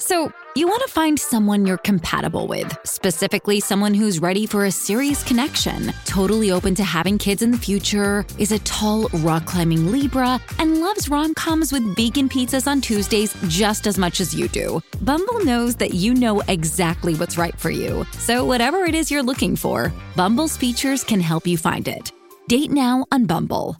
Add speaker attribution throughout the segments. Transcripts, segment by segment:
Speaker 1: So, you want to find someone you're compatible with, specifically someone who's ready for a serious connection, totally open to having kids in the future, is a tall, rock climbing Libra, and loves rom coms with vegan pizzas on Tuesdays just as much as you do. Bumble knows that you know exactly what's right for you. So, whatever it is you're looking for, Bumble's features can help you find it. Date now on Bumble.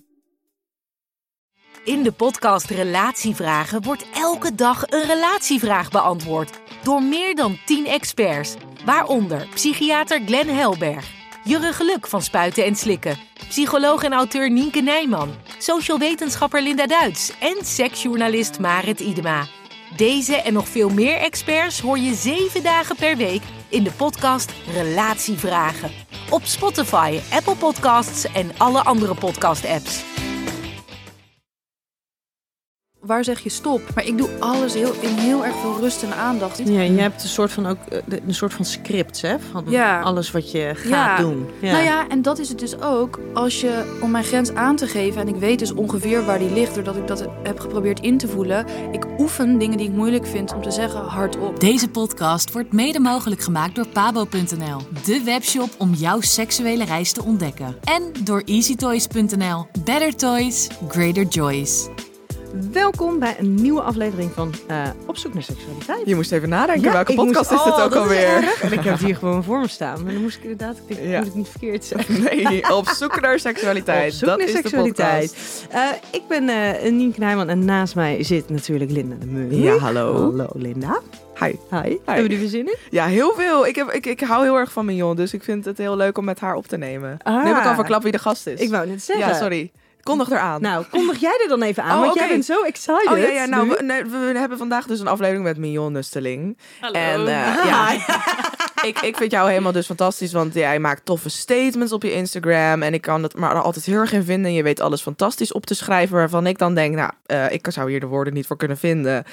Speaker 2: In de podcast Relatievragen wordt elke dag een relatievraag beantwoord door meer dan 10 experts, waaronder psychiater Glenn Helberg, Jurre Geluk van Spuiten en Slikken, psycholoog en auteur Nienke Nijman, social wetenschapper Linda Duits en seksjournalist Marit Idema. Deze en nog veel meer experts hoor je zeven dagen per week in de podcast Relatievragen. Op Spotify, Apple Podcasts en alle andere podcast-apps.
Speaker 3: Waar zeg je stop? Maar ik doe alles heel, in heel erg veel rust en aandacht.
Speaker 4: Ja, je hebt een soort van ook eh, een soort van script, hè? Van
Speaker 3: Ja.
Speaker 4: alles wat je gaat
Speaker 3: Ja.
Speaker 4: doen. Ja.
Speaker 3: Nou ja, en dat is het dus ook. Als je, om mijn grens aan te geven, en ik weet dus ongeveer waar die ligt, doordat ik dat heb geprobeerd in te voelen. Ik oefen dingen die ik moeilijk vind om te zeggen hardop.
Speaker 5: Deze podcast wordt mede mogelijk gemaakt door pabo.nl, de webshop om jouw seksuele reis te ontdekken. En door easytoys.nl. Better toys, greater joys.
Speaker 4: Welkom bij een nieuwe aflevering van eh, Op zoek naar seksualiteit.
Speaker 6: Je moest even nadenken,
Speaker 4: Ja,
Speaker 6: welke
Speaker 4: ik moest-
Speaker 6: podcast is
Speaker 4: oh,
Speaker 6: dit ook
Speaker 4: dat
Speaker 6: alweer?
Speaker 4: En ik heb het hier gewoon voor me staan. Maar dan moest ik inderdaad, ik denk,
Speaker 6: Ja.
Speaker 4: moet ik niet verkeerd zeggen.
Speaker 6: Nee, op zoek naar seksualiteit.
Speaker 4: Op zoek
Speaker 6: dat
Speaker 4: naar
Speaker 6: is
Speaker 4: seksualiteit.
Speaker 6: de podcast.
Speaker 4: Eh, ik ben eh Nienke Nijman en naast mij zit natuurlijk Linda de Meur.
Speaker 6: Ja, hallo.
Speaker 4: Hallo Linda.
Speaker 6: Hi.
Speaker 4: Hi. Hebben we er zin in?
Speaker 6: Ja, heel veel. Ik, heb, ik, ik hou heel erg van Mignon, dus ik vind het heel leuk om met haar op te nemen.
Speaker 4: Ah.
Speaker 6: Nu heb ik al verklapt wie de gast is.
Speaker 4: Ik wou net zeggen.
Speaker 6: Ja, sorry. Kondig eraan.
Speaker 4: Nou, kondig jij er dan even aan,
Speaker 6: Oh,
Speaker 4: want
Speaker 6: oké.
Speaker 4: jij bent zo excited.
Speaker 6: Oh ja, ja nou, we, nee, we hebben vandaag dus een aflevering met Mignon Nusteling.
Speaker 3: Hallo.
Speaker 6: En eh, ja, ik, ik vind jou helemaal dus fantastisch, want jij maakt toffe statements op je Instagram. En ik kan het maar er altijd heel erg in vinden. En je weet alles fantastisch op te schrijven, waarvan ik dan denk, nou, eh, ik zou hier de woorden niet voor kunnen vinden.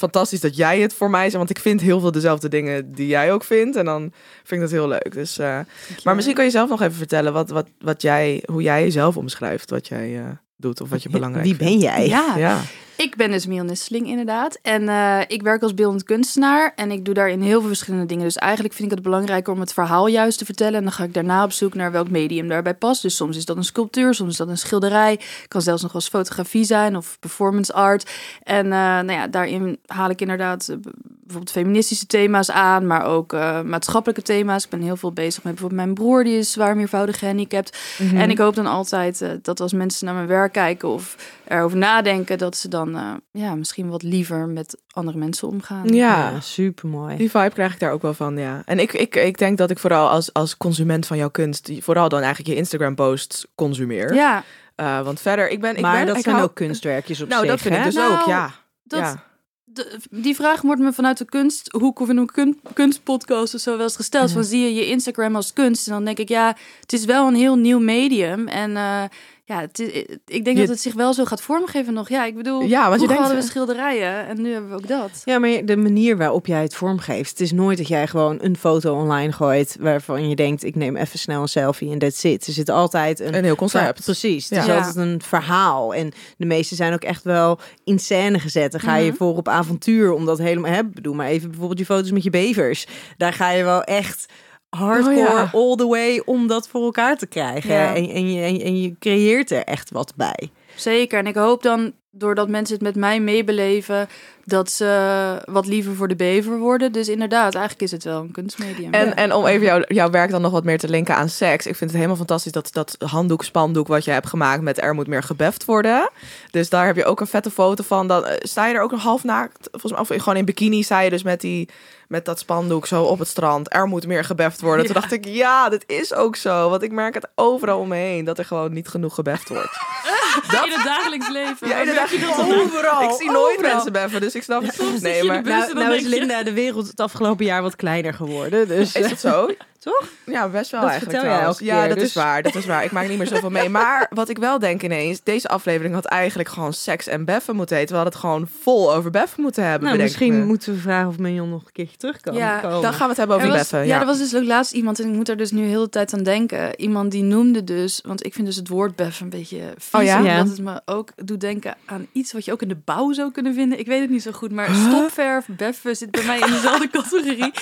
Speaker 6: Fantastisch dat jij het voor mij zegt, want ik vind heel veel dezelfde dingen die jij ook vindt. En dan vind ik dat heel leuk. Dus, eh, maar misschien kan je zelf nog even vertellen wat, wat, wat jij, hoe jij jezelf omschrijft, wat jij eh, doet of wat je belangrijk
Speaker 4: Wie ben jij?
Speaker 3: Ja,
Speaker 6: Ja.
Speaker 3: Ik ben dus Miel Nesteling inderdaad. En eh, ik werk als beeldend kunstenaar. En ik doe daarin heel veel verschillende dingen. Dus eigenlijk vind ik het belangrijker om het verhaal juist te vertellen. En dan ga ik daarna op zoek naar welk medium daarbij past. Dus soms is dat een sculptuur, soms is dat een schilderij. Kan zelfs nog eens fotografie zijn of performance art. En eh, nou ja, daarin haal ik inderdaad eh, bijvoorbeeld feministische thema's aan. Maar ook maatschappelijke thema's. Ik ben heel veel bezig met bijvoorbeeld mijn broer. Die is zwaar meervoudig gehandicapt. En ik hoop dan altijd dat als mensen naar mijn werk kijken of erover nadenken, dat ze dan eh, ja, misschien wat liever met andere mensen omgaan.
Speaker 6: Ja.
Speaker 4: Ja, supermooi.
Speaker 6: Die vibe krijg ik daar ook wel van, ja. En ik, ik, ik denk dat ik vooral als, als consument van jouw kunst, die- vooral dan eigenlijk je Instagram posts consumeer.
Speaker 3: Ja,
Speaker 6: Eh, want verder, ik ben... Ik
Speaker 4: maar
Speaker 6: ben,
Speaker 4: dat
Speaker 6: ik
Speaker 4: zijn
Speaker 6: hou-
Speaker 4: ook kunstwerkjes op
Speaker 6: Nou,
Speaker 4: zich,
Speaker 6: dat vind ik dus
Speaker 3: Nou,
Speaker 6: ook, ja.
Speaker 3: dat,
Speaker 6: ja.
Speaker 3: de- die vraag wordt me vanuit de kunsthoek of in een kun, kunstpodcast of zo wel eens gesteld. Van zie je je Instagram als kunst? En dan denk ik, ja, het is wel een heel nieuw medium. En eh, ja, het is, ik denk
Speaker 6: Je-
Speaker 3: dat het zich wel zo gaat vormgeven nog. Ja, ik bedoel,
Speaker 6: Ja, want je denkt-
Speaker 3: hadden we schilderijen en nu hebben we ook dat.
Speaker 4: Ja, maar de manier waarop jij het vormgeeft. Het is nooit dat jij gewoon een foto online gooit waarvan je denkt, ik neem even snel een selfie en that's it. Er zit altijd een...
Speaker 6: Een heel concept.
Speaker 4: Precies, het is
Speaker 3: Ja.
Speaker 4: altijd een verhaal. En de meeste zijn ook echt wel in scène gezet. Dan ga je
Speaker 3: Mhm.
Speaker 4: voor op avontuur, omdat helemaal... Hè, bedoel maar even bijvoorbeeld je foto's met je bevers. Daar ga je wel echt hardcore
Speaker 6: Oh ja.
Speaker 4: all the way om dat voor elkaar te krijgen.
Speaker 3: Ja.
Speaker 4: En, en, je, en, en je creëert er echt wat bij.
Speaker 3: Zeker. En ik hoop dan, doordat mensen het met mij meebeleven, dat ze wat liever voor de bever worden. Dus inderdaad, eigenlijk is het wel een kunstmedium.
Speaker 6: En,
Speaker 3: Ja.
Speaker 6: en om even jou, jouw werk dan nog wat meer te linken aan seks. Ik vind het helemaal fantastisch dat dat handdoek, spandoek wat je hebt gemaakt met er moet meer gebeft worden. Dus daar heb je ook een vette foto van. Dan eh, sta je er ook nog half naakt. Volgens mij of gewoon in bikini sta je dus met die met dat spandoek zo op het strand. Er moet meer gebeft worden. Toen dacht ik, ja, dit is ook zo. Want ik merk het overal om me heen dat er gewoon niet genoeg gebeft wordt.
Speaker 3: in het dagelijks leven.
Speaker 6: Ja, inderdaad. Overal. Ik zie nooit
Speaker 3: Overal.
Speaker 6: mensen beffen, dus ik snap het.
Speaker 3: Soms
Speaker 6: Nee, maar
Speaker 4: Nou, nou is Linda de wereld het afgelopen jaar wat kleiner geworden. Dus,
Speaker 6: Is het zo?
Speaker 4: Toch?
Speaker 6: Ja, best wel
Speaker 4: Dat
Speaker 6: eigenlijk
Speaker 4: vertel jij
Speaker 6: trouwens.
Speaker 4: elke
Speaker 6: Ja,
Speaker 4: keer,
Speaker 6: dat is
Speaker 4: dus-
Speaker 6: waar. Dat is waar. Ik maak niet meer zoveel mee. Maar wat ik wel denk ineens, deze aflevering had eigenlijk gewoon seks en beffen moeten heten. We hadden het gewoon vol over beffen moeten hebben.
Speaker 4: Nou, misschien
Speaker 6: me.
Speaker 4: moeten we vragen of Mignon nog een keertje terugkomen.
Speaker 3: Ja,
Speaker 4: komen.
Speaker 6: Dan gaan we het hebben over
Speaker 3: Er was-
Speaker 6: beffen.
Speaker 3: ja,
Speaker 6: Ja,
Speaker 3: er was dus ook laatst iemand, en ik moet er dus nu heel de tijd aan denken. Iemand die noemde dus, want ik vind dus het woord beffen een beetje vies.
Speaker 6: Oh ja?
Speaker 3: Omdat
Speaker 4: Ja.
Speaker 3: het me ook doet denken aan iets wat je ook in de bouw zou kunnen vinden. Ik weet het niet zo goed, maar stopverf, beffen zit bij mij in dezelfde categorie.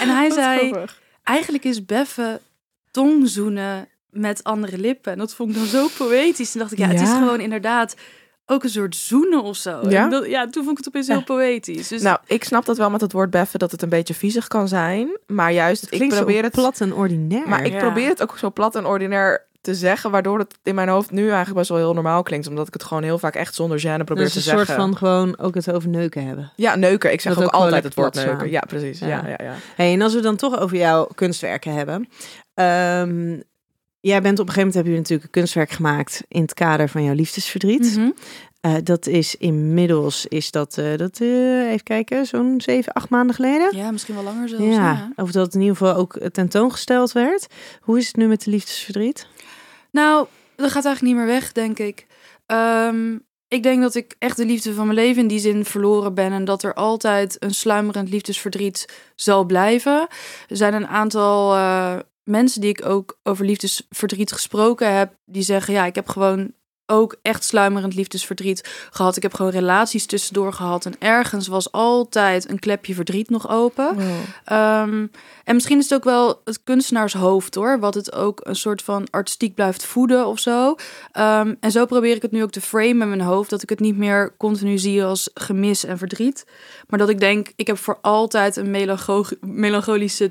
Speaker 3: En hij zei, eigenlijk is beffen tongzoenen met andere lippen. En dat vond ik dan zo poëtisch. En dacht ik, ja, het is
Speaker 6: Ja.
Speaker 3: gewoon inderdaad ook een soort zoenen of zo.
Speaker 6: Ja?
Speaker 3: Dat- ja toen vond ik het opeens heel poëtisch. Dus
Speaker 6: Nou, ik snap dat wel met het woord beffen, dat het een beetje viezig kan zijn. Maar juist, ik
Speaker 4: Klinkt
Speaker 6: probeer
Speaker 4: zo
Speaker 6: het...
Speaker 4: plat en ordinair.
Speaker 6: Maar ik
Speaker 3: Ja.
Speaker 6: probeer het ook zo plat en ordinair te zeggen, waardoor het in mijn hoofd nu eigenlijk best wel heel normaal klinkt. Omdat ik het gewoon heel vaak echt zonder gêne probeer
Speaker 4: dus
Speaker 6: te
Speaker 4: een
Speaker 6: zeggen.
Speaker 4: soort van gewoon ook het over neuken hebben.
Speaker 6: Ja, neuken. Ik zeg ook,
Speaker 4: ook
Speaker 6: altijd het woord neuken.
Speaker 4: slaan.
Speaker 6: Ja, precies. Ja,
Speaker 4: Ja.
Speaker 6: ja, ja.
Speaker 4: Hey, en als we dan toch over jouw kunstwerken hebben. Ehm, jij bent op een gegeven moment heb je natuurlijk een kunstwerk gemaakt in het kader van jouw liefdesverdriet.
Speaker 3: Mhm.
Speaker 4: Eh, dat is inmiddels, is dat, eh, dat eh, even kijken, zo'n zeven, acht maanden geleden.
Speaker 3: ja, misschien wel langer zelfs.
Speaker 4: Ja,
Speaker 3: ja.
Speaker 4: of dat in ieder geval ook tentoongesteld werd. Hoe is het nu met de liefdesverdriet?
Speaker 3: Nou, dat gaat eigenlijk niet meer weg, denk ik. Ehm, ik denk dat ik echt de liefde van mijn leven in die zin verloren ben. En dat er altijd een sluimerend liefdesverdriet zal blijven. Er zijn een aantal mensen die ik ook over liefdesverdriet gesproken heb. Die zeggen, ja, ik heb gewoon ook echt sluimerend liefdesverdriet gehad. Ik heb gewoon relaties tussendoor gehad. En ergens was altijd een klepje verdriet nog open. Ehm, en misschien is het ook wel het kunstenaarshoofd hoor, wat het ook een soort van artistiek blijft voeden of zo. Ehm, en zo probeer ik het nu ook te framen in mijn hoofd, dat ik het niet meer continu zie als gemis en verdriet, maar dat ik denk, ik heb voor altijd een melancho melancholische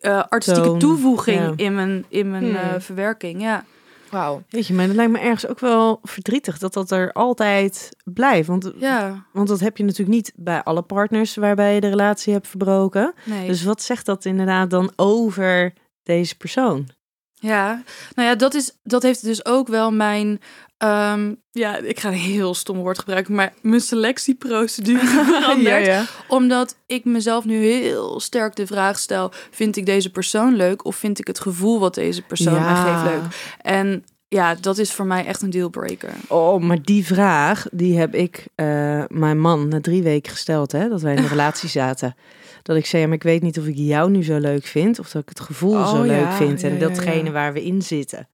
Speaker 3: eh, artistieke
Speaker 4: Toon,
Speaker 3: toevoeging
Speaker 4: ja.
Speaker 3: in mijn, in mijn
Speaker 6: Hmm.
Speaker 3: eh, verwerking. Ja.
Speaker 6: Wauw.
Speaker 4: Weet je, maar dat lijkt me ergens ook wel verdrietig dat dat er altijd blijft. Want,
Speaker 3: ja,
Speaker 4: want dat heb je natuurlijk niet bij alle partners waarbij je de relatie hebt verbroken.
Speaker 3: nee.
Speaker 4: Dus wat zegt dat inderdaad dan over deze persoon?
Speaker 3: Ja, nou ja, dat, is, dat heeft dus ook wel mijn. Ehm, ja, ik ga een heel stom woord gebruiken, maar mijn selectieprocedure veranderd.
Speaker 6: Ja, ja.
Speaker 3: Omdat ik mezelf nu heel sterk de vraag stel: vind ik deze persoon leuk of vind ik het gevoel wat deze persoon mij geeft leuk? En ja, dat is voor mij echt een dealbreaker.
Speaker 4: Oh, maar die vraag, die heb ik eh, mijn man na drie weken gesteld, hè, dat wij in een relatie zaten. Dat ik zei, ja, maar ik weet niet of ik jou nu zo leuk vind, of dat ik het gevoel
Speaker 6: Oh,
Speaker 4: zo leuk
Speaker 6: ja,
Speaker 4: vind. En datgene waar we in zitten.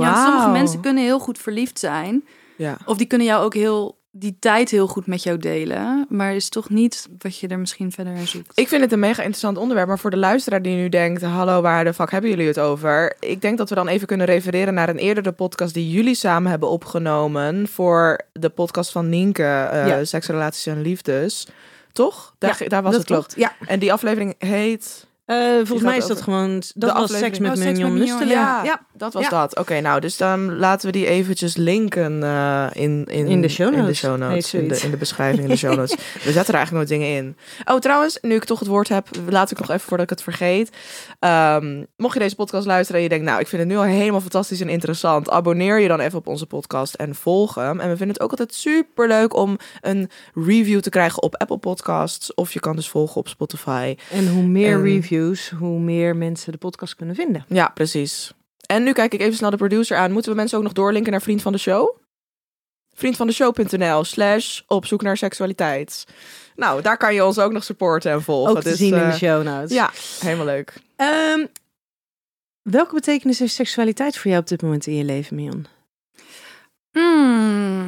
Speaker 3: Ja, sommige mensen kunnen heel goed verliefd zijn.
Speaker 6: Ja.
Speaker 3: Of die kunnen jou ook heel die tijd heel goed met jou delen. Maar is toch niet wat je er misschien verder in zoekt.
Speaker 6: Ik vind het een mega interessant onderwerp, maar voor de luisteraar die nu denkt, hallo, waar de fuck hebben jullie het over? Ik denk dat we dan even kunnen refereren naar een eerdere podcast die jullie samen hebben opgenomen voor de podcast van Nienke, eh
Speaker 4: Ja.
Speaker 6: Seks, Relaties en Liefdes. Toch? Daar,
Speaker 4: Ja,
Speaker 6: daar was
Speaker 4: dat
Speaker 6: het toch?
Speaker 4: klopt. Ja.
Speaker 6: En die aflevering heet...
Speaker 4: Eh, volgens mij is dat
Speaker 6: over
Speaker 4: gewoon, dat was
Speaker 6: aflevering.
Speaker 4: seks met
Speaker 3: Oh, met
Speaker 4: Mignon
Speaker 3: Mignon,
Speaker 4: Lusteling.
Speaker 6: Ja,
Speaker 4: ja.
Speaker 6: Dat was
Speaker 4: Ja.
Speaker 6: dat. Oké, nou, dus dan laten we die eventjes linken eh, in, in,
Speaker 4: In de show
Speaker 6: In de,
Speaker 4: notes,
Speaker 6: show notes, in, de,
Speaker 4: zoiets.
Speaker 6: in de beschrijving, in de show notes. we zetten er eigenlijk nooit dingen in. Oh, trouwens, nu ik toch het woord heb, laat ik nog even voordat ik het vergeet. Ehm, mocht je deze podcast luisteren en je denkt, nou, ik vind het nu al helemaal fantastisch en interessant. Abonneer je dan even op onze podcast en volg hem. En we vinden het ook altijd super leuk om een review te krijgen op Apple Podcasts. Of je kan dus volgen op Spotify.
Speaker 4: En hoe meer
Speaker 6: En-
Speaker 4: reviews, hoe meer mensen de podcast kunnen vinden.
Speaker 6: Ja, precies. En nu kijk ik even snel de producer aan. Moeten we mensen ook nog doorlinken naar Vriend van de Show? Vriendvandeshow.nl slash op zoek naar seksualiteit. Nou, daar kan je ons ook nog supporten en volgen.
Speaker 4: Ook te
Speaker 6: Dus,
Speaker 4: zien in
Speaker 6: eh,
Speaker 4: de show notes.
Speaker 6: Ja, helemaal leuk.
Speaker 4: Ehm, welke betekenis heeft seksualiteit voor jou op dit moment in je leven, Mion?
Speaker 3: Hmm.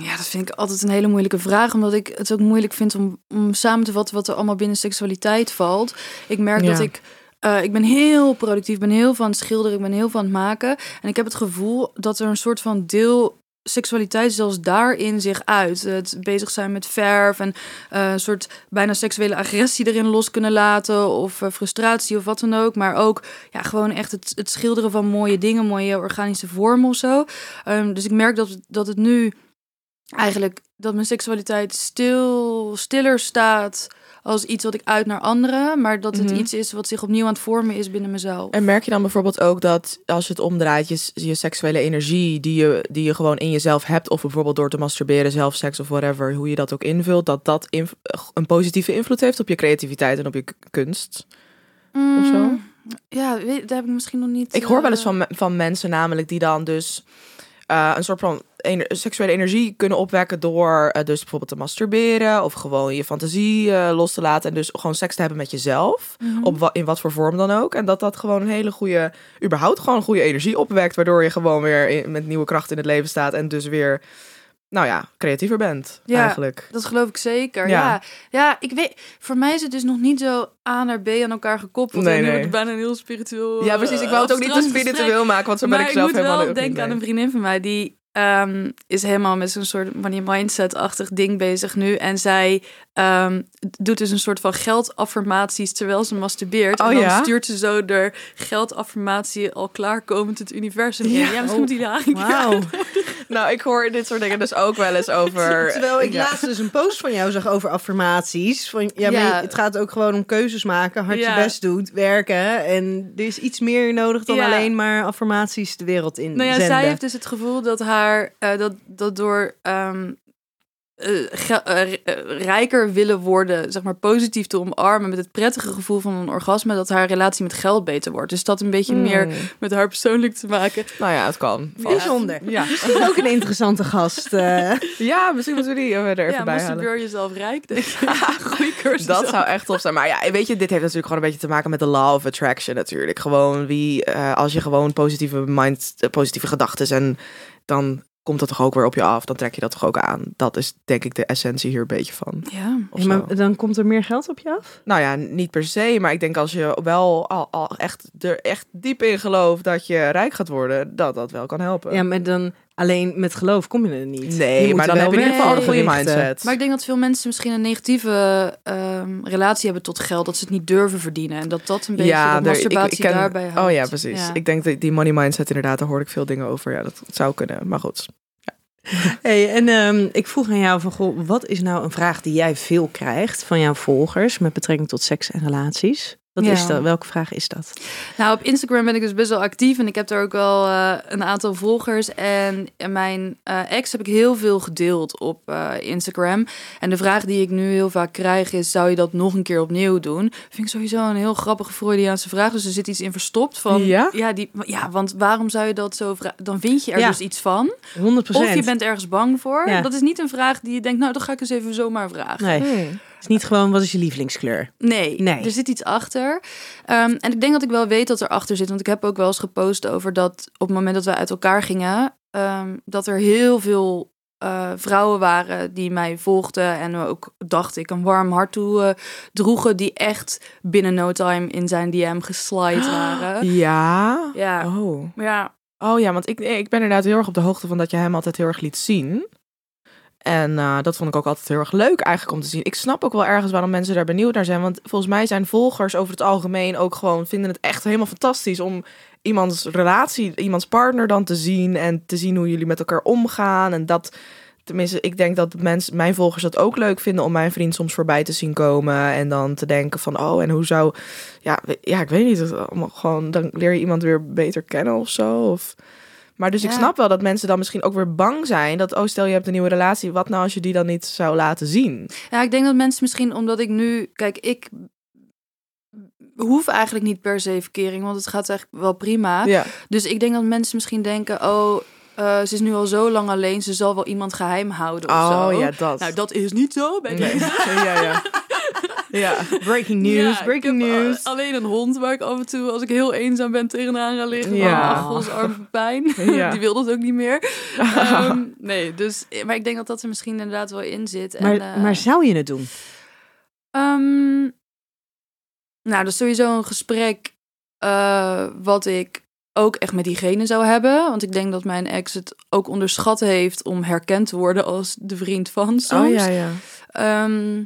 Speaker 3: Ja, dat vind ik altijd een hele moeilijke vraag. Omdat ik het ook moeilijk vind om, om samen te vatten wat er allemaal binnen seksualiteit valt. Ik merk
Speaker 6: Ja.
Speaker 3: dat ik eh, ik ben heel productief, ben heel van het schilderen, ik ben heel van het maken. En ik heb het gevoel dat er een soort van deel seksualiteit zelfs daarin zich uit. Het bezig zijn met verf en eh, een soort bijna seksuele agressie erin los kunnen laten of eh, frustratie of wat dan ook. Maar ook ja, gewoon echt het, het schilderen van mooie dingen, mooie organische vormen of zo. Ehm, dus ik merk dat, dat het nu eigenlijk dat mijn seksualiteit stil, stiller staat als iets wat ik uit naar anderen, maar dat het
Speaker 6: Mhm.
Speaker 3: iets is wat zich opnieuw aan het vormen is binnen mezelf.
Speaker 6: En merk je dan bijvoorbeeld ook dat als je het omdraait, je, je seksuele energie die je, die je gewoon in jezelf hebt, of bijvoorbeeld door te masturberen, zelfseks of whatever, hoe je dat ook invult, dat dat een positieve invloed heeft op je creativiteit en op je kunst? of zo?
Speaker 3: Mm, Ja, weet, daar heb ik misschien nog niet.
Speaker 6: Ik hoor wel eens
Speaker 3: eh,
Speaker 6: van, van mensen namelijk die dan dus eh, een soort van ener- seksuele energie kunnen opwekken door eh, dus bijvoorbeeld te masturberen of gewoon je fantasie eh, los te laten en dus gewoon seks te hebben met jezelf.
Speaker 3: mhm.
Speaker 6: Op wa- in wat voor vorm dan ook. En dat dat gewoon een hele goede, überhaupt gewoon goede energie opwekt. Waardoor je gewoon weer in- met nieuwe kracht in het leven staat. En dus weer, nou ja, creatiever bent
Speaker 3: Ja,
Speaker 6: eigenlijk.
Speaker 3: Dat geloof ik zeker.
Speaker 6: Ja.
Speaker 3: Ja. ja, ik weet. Voor mij is het dus nog niet zo A naar B aan elkaar gekoppeld.
Speaker 6: Nee,
Speaker 3: en nu
Speaker 6: nee.
Speaker 3: bijna een heel spiritueel.
Speaker 6: Ja, precies. Ik wou het ook niet te spiritueel maken. Want zo ben
Speaker 3: maar
Speaker 6: ik zelf
Speaker 3: moet
Speaker 6: helemaal
Speaker 3: wel denken aan een vriendin van mij die ehm, is helemaal met zo'n soort money mindset-achtig ding bezig nu. En zij ehm, doet dus een soort van geldaffirmaties terwijl ze masturbeert.
Speaker 6: Oh
Speaker 3: en dan
Speaker 6: ja?
Speaker 3: stuurt ze zo de geldaffirmatie al klaarkomend het universum in.
Speaker 6: Ja.
Speaker 3: Ja, misschien moet hij daar eigenlijk
Speaker 4: Wauw.
Speaker 6: Nou, ik hoor dit soort dingen dus ook wel eens over...
Speaker 4: Terwijl ik
Speaker 6: ja.
Speaker 4: laatst dus een post van jou zag over affirmaties. Van, ja, maar
Speaker 3: Ja.
Speaker 4: het gaat ook gewoon om keuzes maken, hard
Speaker 3: Ja.
Speaker 4: je best doet, werken. En er is iets meer nodig dan
Speaker 3: Ja.
Speaker 4: alleen maar affirmaties de wereld in
Speaker 3: Nou ja,
Speaker 4: zenden.
Speaker 3: zij heeft dus het gevoel dat haar eh, dat, dat door ehm, eh, eh, eh, rijker willen worden, zeg maar positief te omarmen met het prettige gevoel van een orgasme, dat haar relatie met geld beter wordt. Dus dat een beetje meer
Speaker 6: Hmm.
Speaker 3: met haar persoonlijk te maken.
Speaker 6: Nou ja, het kan.
Speaker 4: Bijzonder.
Speaker 6: Ja.
Speaker 4: Misschien ook een interessante gast. eh.
Speaker 6: ja, misschien moeten we die er even
Speaker 3: ja,
Speaker 6: bij halen.
Speaker 3: masturbeer jezelf rijk, denk ik. Goeie cursus.
Speaker 6: Dat zou echt top zijn. Maar ja, weet je, dit heeft natuurlijk gewoon een beetje te maken met de law of attraction natuurlijk. Gewoon wie, eh, als je gewoon positieve mind, positieve gedachten en dan komt dat toch ook weer op je af. Dan trek je dat toch ook aan. Dat is denk ik de essentie hier een beetje van.
Speaker 3: Ja.
Speaker 4: Maar dan komt er meer geld op je af?
Speaker 6: Nou ja, niet per se, maar ik denk als je wel al, al echt er echt diep in gelooft dat je rijk gaat worden, dat dat wel kan helpen.
Speaker 4: Ja, maar dan alleen met geloof kom je er niet.
Speaker 6: Nee, maar dan heb je in ieder geval een goede mindset.
Speaker 3: Maar ik denk dat veel mensen misschien een negatieve ehm, relatie hebben tot geld, dat ze het niet durven verdienen. En dat dat een beetje
Speaker 6: ja,
Speaker 3: dat
Speaker 6: er- ik-
Speaker 3: masturbatie
Speaker 6: ik ken-
Speaker 3: daarbij helpt.
Speaker 6: Oh ja, precies.
Speaker 3: Ja.
Speaker 6: Ik denk dat die money mindset inderdaad, daar hoor ik veel dingen over. Ja, dat zou kunnen. Maar goed.
Speaker 4: Hey, en ehm, ik vroeg aan jou van, goh, wat is nou een vraag die jij veel krijgt van jouw volgers met betrekking tot seks en relaties? Wat
Speaker 3: Ja.
Speaker 4: is dat? Welke vraag is dat?
Speaker 3: Nou, op Instagram ben ik dus best wel actief en ik heb daar ook wel eh, een aantal volgers. En mijn eh, ex heb ik heel veel gedeeld op eh, Instagram. En de vraag die ik nu heel vaak krijg is, zou je dat nog een keer opnieuw doen? Vind ik sowieso een heel grappige Freudiaanse vraag. Dus er zit iets in verstopt van,
Speaker 6: Ja?
Speaker 3: ja, die, ja want waarom zou je dat zo vragen? Dan vind je er
Speaker 4: Ja.
Speaker 3: dus iets van.
Speaker 4: 100
Speaker 3: Of je bent ergens bang voor.
Speaker 4: Ja.
Speaker 3: Dat is niet een vraag die je denkt, nou, dan ga ik eens even zomaar vragen.
Speaker 4: Nee,
Speaker 6: Hmm.
Speaker 4: Is niet gewoon, wat is je lievelingskleur?
Speaker 3: Nee,
Speaker 4: Nee.
Speaker 3: er zit iets achter. Ehm, en ik denk dat ik wel weet dat er achter zit. Want ik heb ook wel eens gepost over dat op het moment dat wij uit elkaar gingen, ehm, dat er heel veel eh, vrouwen waren die mij volgden en ook dacht ik een warm hart toe eh, droegen, die echt binnen no time in zijn DM geslide waren.
Speaker 6: Ja?
Speaker 3: Ja.
Speaker 6: Oh.
Speaker 3: Ja,
Speaker 6: Oh ja, want ik, ik ben inderdaad heel erg op de hoogte van dat je hem altijd heel erg liet zien. En eh, dat vond ik ook altijd heel erg leuk eigenlijk om te zien. Ik snap ook wel ergens waarom mensen daar benieuwd naar zijn. Want volgens mij zijn volgers over het algemeen ook gewoon vinden het echt helemaal fantastisch om iemands relatie, iemands partner dan te zien en te zien hoe jullie met elkaar omgaan. En dat, tenminste, ik denk dat mensen, mijn volgers dat ook leuk vinden om mijn vriend soms voorbij te zien komen en dan te denken van, oh, en hoe zou, ja, ja, ik weet niet, gewoon, dan leer je iemand weer beter kennen of zo. Of, maar dus ik snap wel dat mensen dan misschien ook weer bang zijn dat, oh, stel je hebt een nieuwe relatie, wat nou als je die dan niet zou laten zien?
Speaker 3: Ja, ik denk dat mensen misschien omdat ik nu, kijk, ik hoef eigenlijk niet per se verkering, want het gaat echt wel prima.
Speaker 6: Ja.
Speaker 3: Dus ik denk dat mensen misschien denken, oh, eh, ze is nu al zo lang alleen, ze zal wel iemand geheim houden of
Speaker 6: Oh
Speaker 3: zo.
Speaker 6: ja, dat.
Speaker 3: Nou, dat is niet zo bij
Speaker 6: Nee. ja, ja. Ja.
Speaker 4: Breaking news,
Speaker 3: Ja,
Speaker 4: breaking news.
Speaker 3: alleen een hond waar ik af en toe, als ik heel eenzaam ben, tegenaan ga liggen.
Speaker 6: Ja.
Speaker 3: Ach, ons arme pijn.
Speaker 6: Ja.
Speaker 3: Die wil dat ook niet meer. Ehm, nee, dus, maar ik denk dat dat er misschien inderdaad wel in zit.
Speaker 4: maar,
Speaker 3: en, eh,
Speaker 4: maar zou je het doen?
Speaker 3: Ehm, nou, dat is sowieso een gesprek eh, wat ik ook echt met diegene zou hebben. Want ik denk dat mijn ex het ook onderschat heeft om herkend te worden als de vriend van soms.
Speaker 6: Oh ja, ja.
Speaker 3: Ehm,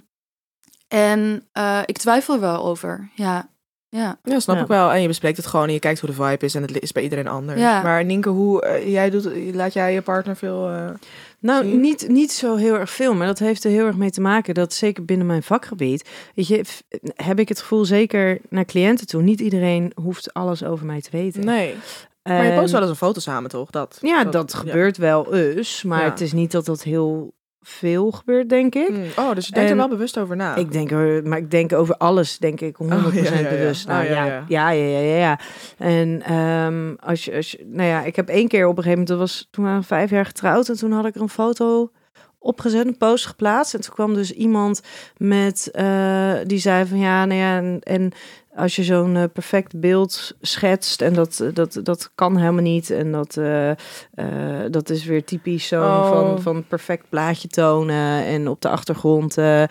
Speaker 3: en eh, ik twijfel er wel over. Ja, ja.
Speaker 6: Ja, snap
Speaker 4: Ja.
Speaker 6: ik wel. En je bespreekt het gewoon en je kijkt hoe de vibe is en het is bij iedereen anders.
Speaker 3: Ja.
Speaker 6: Maar Nienke, hoe eh, jij doet, laat jij je partner veel? eh,
Speaker 4: Nou, niet, niet zo heel erg veel, maar dat heeft er heel erg mee te maken dat zeker binnen mijn vakgebied, weet je, heb ik het gevoel zeker naar cliënten toe, niet iedereen hoeft alles over mij te weten.
Speaker 6: Nee. Maar je
Speaker 4: En-
Speaker 6: post wel eens een foto samen, toch? Dat.
Speaker 4: Ja, dat, gebeurt wel eens, maar
Speaker 6: Ja.
Speaker 4: het is niet dat dat heel veel gebeurt, denk ik.
Speaker 6: Mm, Oh, dus je denkt er wel bewust over na.
Speaker 4: Ik denk er, maar ik denk over alles, denk ik, 100%
Speaker 6: ja, ja, ja.
Speaker 4: bewust.
Speaker 6: Oh,
Speaker 4: Nou,
Speaker 6: ja,
Speaker 4: ja,
Speaker 6: ja.
Speaker 4: ja, ja, ja, ja, ja. En ehm, als je, als je, nou ja, ik heb één keer op een gegeven moment, dat was toen waren we vijf jaar getrouwd, en toen had ik er een foto opgezet, een post geplaatst, en toen kwam dus iemand met, eh, die zei van ja, nou ja, en, en als je zo'n eh, perfect beeld schetst en dat, eh, dat, dat kan helemaal niet en dat, eh, eh, dat is weer typisch zo
Speaker 6: Oh.
Speaker 4: van, van perfect plaatje tonen en op de achtergrond, eh, eh,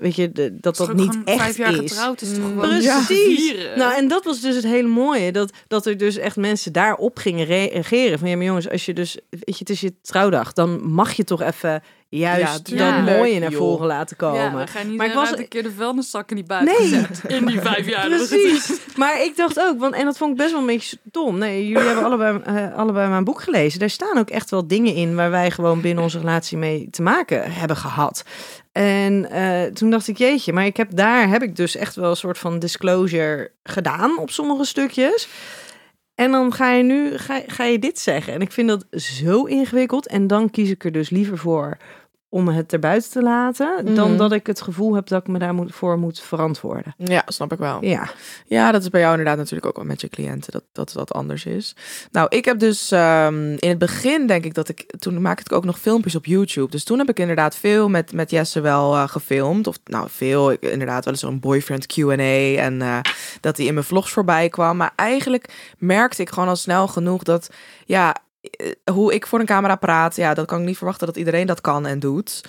Speaker 4: weet je, de- dat dat niet echt
Speaker 3: vijf jaar
Speaker 4: is.
Speaker 3: getrouwd is toch
Speaker 6: Mm,
Speaker 3: gewoon
Speaker 4: Precies. Nou, en dat was dus het hele mooie. Dat, dat er dus echt mensen daarop gingen reageren. Van ja, maar jongens, als je dus, weet je, het is je trouwdag, dan mag je toch even juist
Speaker 6: Ja,
Speaker 4: dat mooie naar voren laten komen.
Speaker 3: Ja, niet
Speaker 4: Maar ik
Speaker 3: maar
Speaker 4: was-
Speaker 3: een keer de vuilniszakken niet buiten
Speaker 4: Nee.
Speaker 3: gezet. In die vijf jaar.
Speaker 4: Precies. Maar ik dacht ook, want en dat vond ik best wel een beetje dom. Nee, jullie hebben allebei, eh, allebei mijn boek gelezen. Daar staan ook echt wel dingen in waar wij gewoon binnen onze relatie mee te maken hebben gehad. En eh, toen dacht ik, jeetje, maar ik heb daar heb ik dus echt wel een soort van disclosure gedaan op sommige stukjes. En dan ga je nu ga, ga je dit zeggen. En ik vind dat zo ingewikkeld. En dan kies ik er dus liever voor om het erbuiten te laten, dan
Speaker 6: Mhm.
Speaker 4: dat ik het gevoel heb dat ik me daarvoor voor moet verantwoorden.
Speaker 6: Ja, snap ik wel.
Speaker 4: Ja.
Speaker 6: Ja, dat is bij jou inderdaad natuurlijk ook wel met je cliënten, dat, dat dat anders is. Nou, ik heb dus ehm, in het begin denk ik dat ik, toen maakte ik ook nog filmpjes op YouTube. Dus toen heb ik inderdaad veel met, met Jesse wel eh, gefilmd. Of nou, veel, ik, inderdaad wel eens zo'n boyfriend Q&A en eh, dat hij in mijn vlogs voorbij kwam. Maar eigenlijk merkte ik gewoon al snel genoeg dat, ja, hoe ik voor een camera praat, ja, dat kan ik niet verwachten dat iedereen dat kan en doet.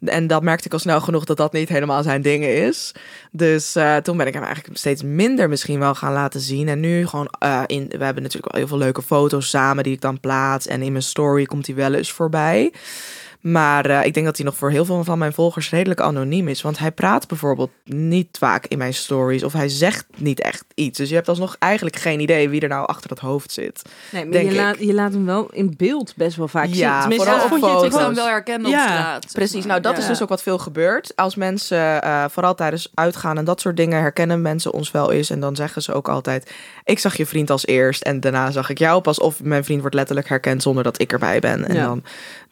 Speaker 6: En dat merkte ik al snel genoeg dat dat niet helemaal zijn dingen is. Dus eh, toen ben ik hem eigenlijk steeds minder misschien wel gaan laten zien. En nu gewoon eh, in. We hebben natuurlijk wel heel veel leuke foto's samen die ik dan plaats. En in mijn story komt hij wel eens voorbij. Maar eh, ik denk dat hij nog voor heel veel van mijn volgers redelijk anoniem is. Want hij praat bijvoorbeeld niet vaak in mijn stories. Of hij zegt niet echt iets. Dus je hebt alsnog eigenlijk geen idee wie er nou achter dat hoofd zit.
Speaker 4: Nee, maar
Speaker 6: Denk
Speaker 4: je
Speaker 6: ik.
Speaker 4: laat, je laat hem wel in beeld best wel vaak
Speaker 6: Ja,
Speaker 4: zien. Tenminste,
Speaker 6: vooral
Speaker 4: dat
Speaker 6: op
Speaker 4: vond je
Speaker 6: foto's.
Speaker 3: Ik zou hem
Speaker 4: toch
Speaker 3: wel herkennen
Speaker 4: Ja,
Speaker 3: op straat.
Speaker 6: Precies, nou dat is dus ook wat veel gebeurt. Als mensen, eh, vooral tijdens uitgaan en dat soort dingen, herkennen mensen ons wel eens. En dan zeggen ze ook altijd, ik zag je vriend als eerst en daarna zag ik jou pas. Of mijn vriend wordt letterlijk herkend zonder dat ik erbij ben. En
Speaker 4: Ja.
Speaker 6: dan,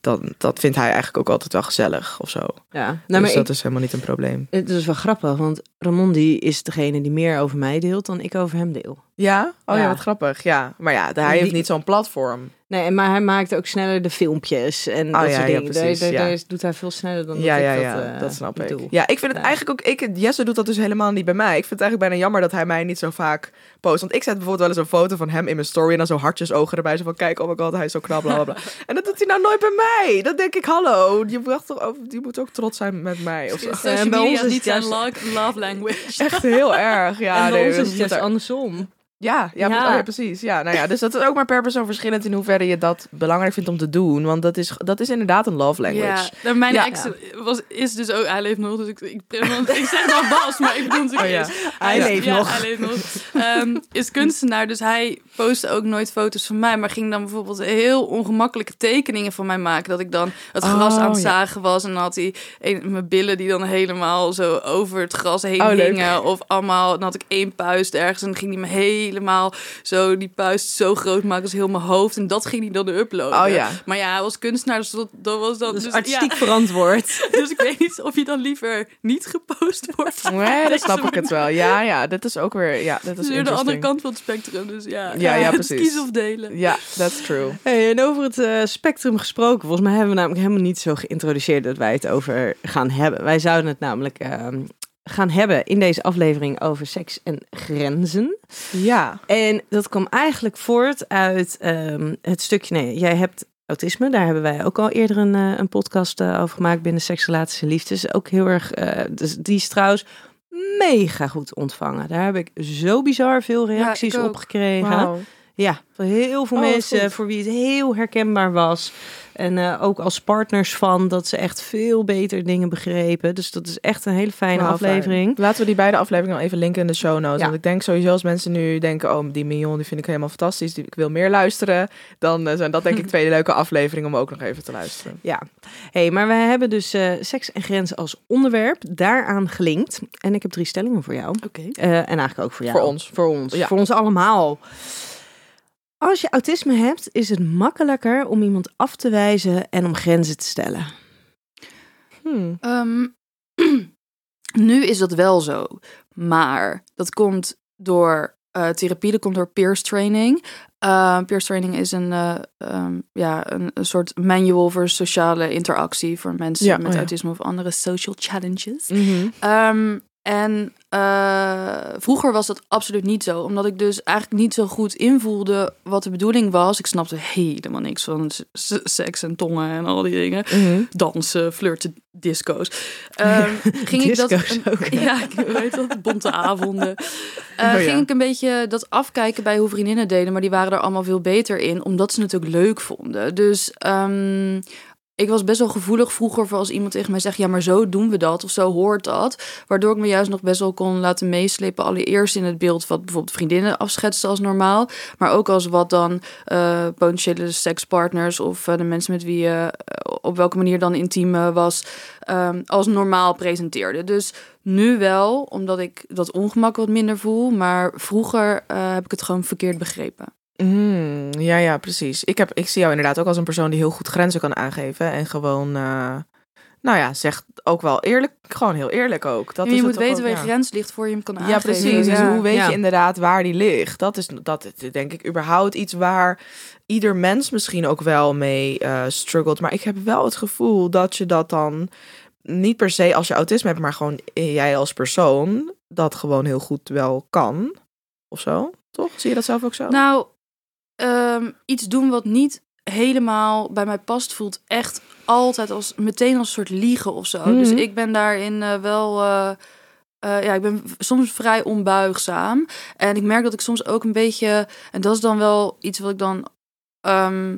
Speaker 6: dan, dat vindt hij eigenlijk ook altijd wel gezellig of zo.
Speaker 4: Ja, nou,
Speaker 6: dus
Speaker 4: maar
Speaker 6: dat
Speaker 4: ik,
Speaker 6: is helemaal niet een probleem.
Speaker 4: het is wel grappig, want Ramon die is degene die meer over mij deelt dan ik over hem deel.
Speaker 6: Ja? Oh ja,
Speaker 4: Ja.
Speaker 6: wat grappig. Ja, maar ja, hij
Speaker 4: Die-
Speaker 6: heeft niet zo'n platform.
Speaker 4: Nee, en maar hij maakt ook sneller de filmpjes en
Speaker 6: Oh,
Speaker 4: dat
Speaker 6: ja,
Speaker 4: soort
Speaker 6: ja,
Speaker 4: dingen.
Speaker 6: precies,
Speaker 4: daar, daar,
Speaker 6: ja.
Speaker 4: daar doet hij veel sneller dan
Speaker 6: Ja,
Speaker 4: dat
Speaker 6: ja,
Speaker 4: ik
Speaker 6: ja,
Speaker 4: dat, eh,
Speaker 6: dat snap ik.
Speaker 4: doe.
Speaker 6: Ja, ik vind het
Speaker 4: Ja.
Speaker 6: eigenlijk ook... Ik, Jesse doet dat dus helemaal niet bij mij. Ik vind het eigenlijk bijna jammer dat hij mij niet zo vaak post. Want ik zet bijvoorbeeld wel eens een foto van hem in mijn story... en dan zo hartjesogen erbij. Zo van, kijk, oh my god, hij is zo knap, bla, bla, bla. en dat doet hij nou nooit bij mij. Dan denk ik, hallo, je, wacht toch over, je moet ook trots zijn met mij. Of zo.
Speaker 3: Social media is niet zijn love, language.
Speaker 6: Echt heel erg. Ja,
Speaker 4: en bij
Speaker 6: nee,
Speaker 4: ons
Speaker 6: dat
Speaker 4: is het
Speaker 6: moet
Speaker 4: juist
Speaker 6: er-
Speaker 4: andersom.
Speaker 6: Ja, ja,
Speaker 4: Ja.
Speaker 6: oh ja, precies. Ja, nou ja, dus dat is ook maar per persoon verschillend in hoeverre je dat belangrijk vindt om te doen. Want dat is, dat is inderdaad een love language.
Speaker 3: Ja, nou, mijn
Speaker 6: Ja.
Speaker 3: ex was, is dus ook, hij leeft nog, dus ik, ik, want ik zeg nou Bas, maar ik bedoel natuurlijk
Speaker 6: Oh
Speaker 3: is-
Speaker 4: Hij leeft nog.
Speaker 3: hij leeft nog. Ehm, is kunstenaar, dus hij postte ook nooit foto's van mij, maar ging dan bijvoorbeeld heel ongemakkelijke tekeningen van mij maken. Dat ik dan het gras
Speaker 6: Oh,
Speaker 3: aan het
Speaker 6: ja.
Speaker 3: zagen was en dan had hij een, mijn billen die dan helemaal zo over het gras heen
Speaker 6: Oh,
Speaker 3: hingen. Of allemaal, dan had ik één puist ergens en dan ging hij me helemaal zo, die puist zo groot maken als heel mijn hoofd. En dat ging hij dan uploaden.
Speaker 6: Oh ja.
Speaker 3: Maar ja, hij was kunstenaar, dus dat, dat was dan...
Speaker 4: Dat is
Speaker 3: dus,
Speaker 4: artistiek
Speaker 3: ja.
Speaker 4: verantwoord.
Speaker 3: Dus ik weet niet of je dan liever niet gepost wordt.
Speaker 6: Nee, dat snap ik het wel. Ja, ja, dat is ook weer, ja, dat is
Speaker 3: weer de andere kant van het spectrum. Dus ja,
Speaker 6: Ja, ja, precies.
Speaker 3: Kiezen of delen.
Speaker 6: Ja, that's true.
Speaker 4: Hey, en over het eh, spectrum gesproken, volgens mij hebben we namelijk helemaal niet zo geïntroduceerd dat wij het over gaan hebben. Wij zouden het namelijk ehm, gaan hebben in deze aflevering over seks en grenzen.
Speaker 6: Ja.
Speaker 4: En dat kwam eigenlijk voort uit ehm, het stukje, nee, jij hebt autisme, daar hebben wij ook al eerder een, eh, een podcast eh, over gemaakt binnen Seks, Relaties en Liefdes. Ook heel erg, eh, dus die is trouwens mega goed ontvangen. Daar heb ik zo bizar veel reacties op gekregen. Ja, heel veel
Speaker 6: Oh,
Speaker 4: mensen voor wie het heel herkenbaar was. En eh, ook als partners van dat ze echt veel beter dingen begrepen. Dus dat is echt een hele fijne aflevering.
Speaker 6: fijn. Laten we die beide afleveringen al even linken in de show notes.
Speaker 4: Ja.
Speaker 6: Want ik denk sowieso als mensen nu denken... oh, die Mignon die vind ik helemaal fantastisch. Die, ik wil meer luisteren. Dan eh, zijn dat denk ik twee leuke afleveringen om ook nog even te luisteren.
Speaker 4: Ja, hey, maar we hebben dus eh, seks en grenzen als onderwerp daaraan gelinkt. En ik heb drie stellingen voor jou.
Speaker 3: Oké.
Speaker 4: En eigenlijk ook voor jou.
Speaker 6: Voor ons.
Speaker 4: Voor ons.
Speaker 6: Ja.
Speaker 4: Voor ons allemaal. Als je autisme hebt, is het makkelijker om iemand af te wijzen en om grenzen te stellen.
Speaker 6: Hmm.
Speaker 3: Ehm, nu is dat wel zo. Maar dat komt door eh, therapie, dat komt door peers training. Uh, peers training is een, eh, ehm, ja, een, een soort manual voor sociale interactie voor mensen
Speaker 6: Ja,
Speaker 3: met
Speaker 6: oh ja.
Speaker 3: autisme of andere social challenges.
Speaker 6: Mhm.
Speaker 3: Ehm, en eh, vroeger was dat absoluut niet zo, omdat ik dus eigenlijk niet zo goed invoelde wat de bedoeling was. Ik snapte helemaal niks van seks en tongen en al die dingen.
Speaker 6: Mhm.
Speaker 3: Dansen, flirten, disco's. Ehm, ging ik dat,
Speaker 4: ook,
Speaker 3: ja, ik weet dat, bonte avonden. Eh,
Speaker 6: Oh, ja.
Speaker 3: Ging ik een beetje dat afkijken bij hoe vriendinnen deden, maar die waren er allemaal veel beter in, omdat ze het ook leuk vonden. Dus ehm, ik was best wel gevoelig vroeger voor als iemand tegen mij zegt, ja, maar zo doen we dat of zo hoort dat. Waardoor ik me juist nog best wel kon laten meeslepen. Allereerst in het beeld wat bijvoorbeeld vriendinnen afschetsten als normaal. Maar ook als wat dan eh, potentiële sekspartners of eh, de mensen met wie je eh, op welke manier dan intiem was, ehm, als normaal presenteerde. Dus nu wel, omdat ik dat ongemak wat minder voel. Maar vroeger heb ik het gewoon verkeerd begrepen.
Speaker 6: Mm, ja, ja, precies. Ik, heb, ik zie jou inderdaad ook als een persoon die heel goed grenzen kan aangeven. En gewoon, eh, nou ja, zegt ook wel eerlijk, gewoon heel eerlijk ook. Dat is
Speaker 3: je moet weten
Speaker 6: ook,
Speaker 3: waar je
Speaker 6: ja.
Speaker 3: grens ligt voor je hem kan
Speaker 6: Ja,
Speaker 3: aangeven.
Speaker 6: precies. Dus
Speaker 4: Ja.
Speaker 6: hoe weet
Speaker 4: Ja.
Speaker 6: je inderdaad waar die ligt? Dat is, dat is denk ik überhaupt iets waar ieder mens misschien ook wel mee eh struggelt. Maar ik heb wel het gevoel dat je dat dan niet per se als je autisme hebt, maar gewoon jij als persoon dat gewoon heel goed wel kan. Of zo, toch? Zie je dat zelf ook zo?
Speaker 3: Nou, ehm, iets doen wat niet helemaal bij mij past, voelt echt altijd als meteen als een soort liegen of zo. Dus
Speaker 6: Mhm.
Speaker 3: ik ben daarin eh, wel. eh, eh, ja, ik ben soms vrij onbuigzaam. En ik merk dat ik soms ook een beetje. En dat is dan wel iets wat ik dan. ehm,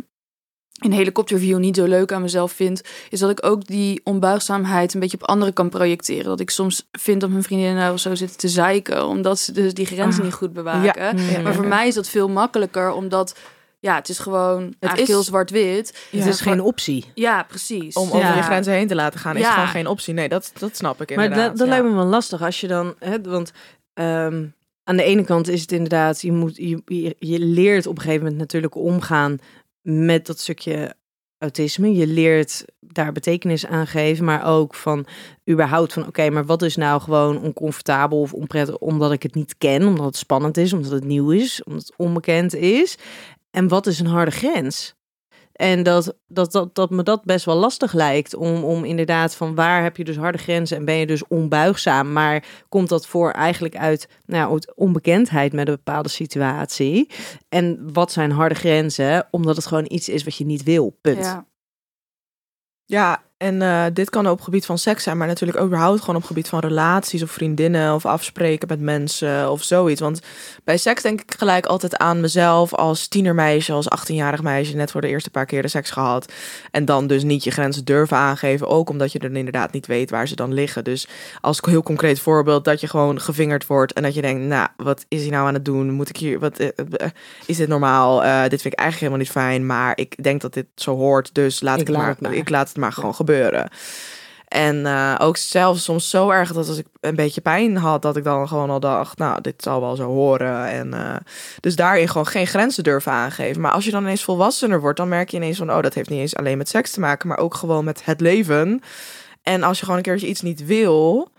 Speaker 3: in helikopterview niet zo leuk aan mezelf vind, is dat ik ook die onbuigzaamheid een beetje op anderen kan projecteren. Dat ik soms vind dat mijn vriendinnen nou of zo zitten te zeiken, omdat ze dus die grenzen
Speaker 6: Ah.
Speaker 3: niet goed bewaken.
Speaker 6: Ja,
Speaker 3: Maar voor mij is dat veel makkelijker, omdat ja, het is gewoon het
Speaker 6: is-
Speaker 3: heel zwart-wit.
Speaker 6: Ja.
Speaker 4: het is geen optie.
Speaker 3: Ja, precies.
Speaker 6: Om over
Speaker 4: Ja.
Speaker 6: je grenzen heen te laten gaan is
Speaker 3: Ja.
Speaker 6: gewoon geen optie. Nee, dat, dat snap ik
Speaker 4: Maar
Speaker 6: inderdaad.
Speaker 4: dat, dat
Speaker 6: ja.
Speaker 4: lijkt me wel lastig als je dan, hè, want ehm, aan de ene kant is het inderdaad, je, moet, je, je, je leert op een gegeven moment natuurlijk omgaan met dat stukje autisme. Je leert daar betekenis aan geven, maar ook van überhaupt van oké, maar wat is nou gewoon oncomfortabel of onprettig omdat ik het niet ken, omdat het spannend is, omdat het nieuw is, omdat het onbekend is. En wat is een harde grens? En dat, dat, dat, dat me dat best wel lastig lijkt. Om, om inderdaad van waar heb je dus harde grenzen en ben je dus onbuigzaam. Maar komt dat voor eigenlijk uit nou, onbekendheid met een bepaalde situatie. En wat zijn harde grenzen? Omdat het gewoon iets is wat je niet wil. Punt.
Speaker 3: Ja.
Speaker 6: Ja, en eh, dit kan op het gebied van seks zijn, maar natuurlijk ook überhaupt gewoon op het gebied van relaties of vriendinnen of afspreken met mensen of zoiets. Want bij seks denk ik gelijk altijd aan mezelf als tienermeisje, als 18-jarig meisje, net voor de eerste paar keer de seks gehad. En dan dus niet je grenzen durven aangeven, ook omdat je dan inderdaad niet weet waar ze dan liggen. Dus als heel concreet voorbeeld, dat je gewoon gevingerd wordt en dat je denkt, nou, wat is hij nou aan het doen? Moet ik hier, wat, eh, eh, is dit normaal? Dit vind ik eigenlijk helemaal niet fijn, maar ik denk dat dit zo hoort, dus laat
Speaker 4: Ik
Speaker 6: ik,
Speaker 4: laat
Speaker 6: maar,
Speaker 4: het maar.
Speaker 6: ik laat het maar gewoon gebeuren. En eh, ook zelfs soms zo erg dat als ik een beetje pijn had, dat ik dan gewoon al dacht, nou, dit zal wel zo horen. En eh, dus daarin gewoon geen grenzen durven aangeven. Maar als je dan ineens volwassener wordt, dan merk je ineens van, oh, dat heeft niet eens alleen met seks te maken, maar ook gewoon met het leven. En als je gewoon een keertje iets niet wil,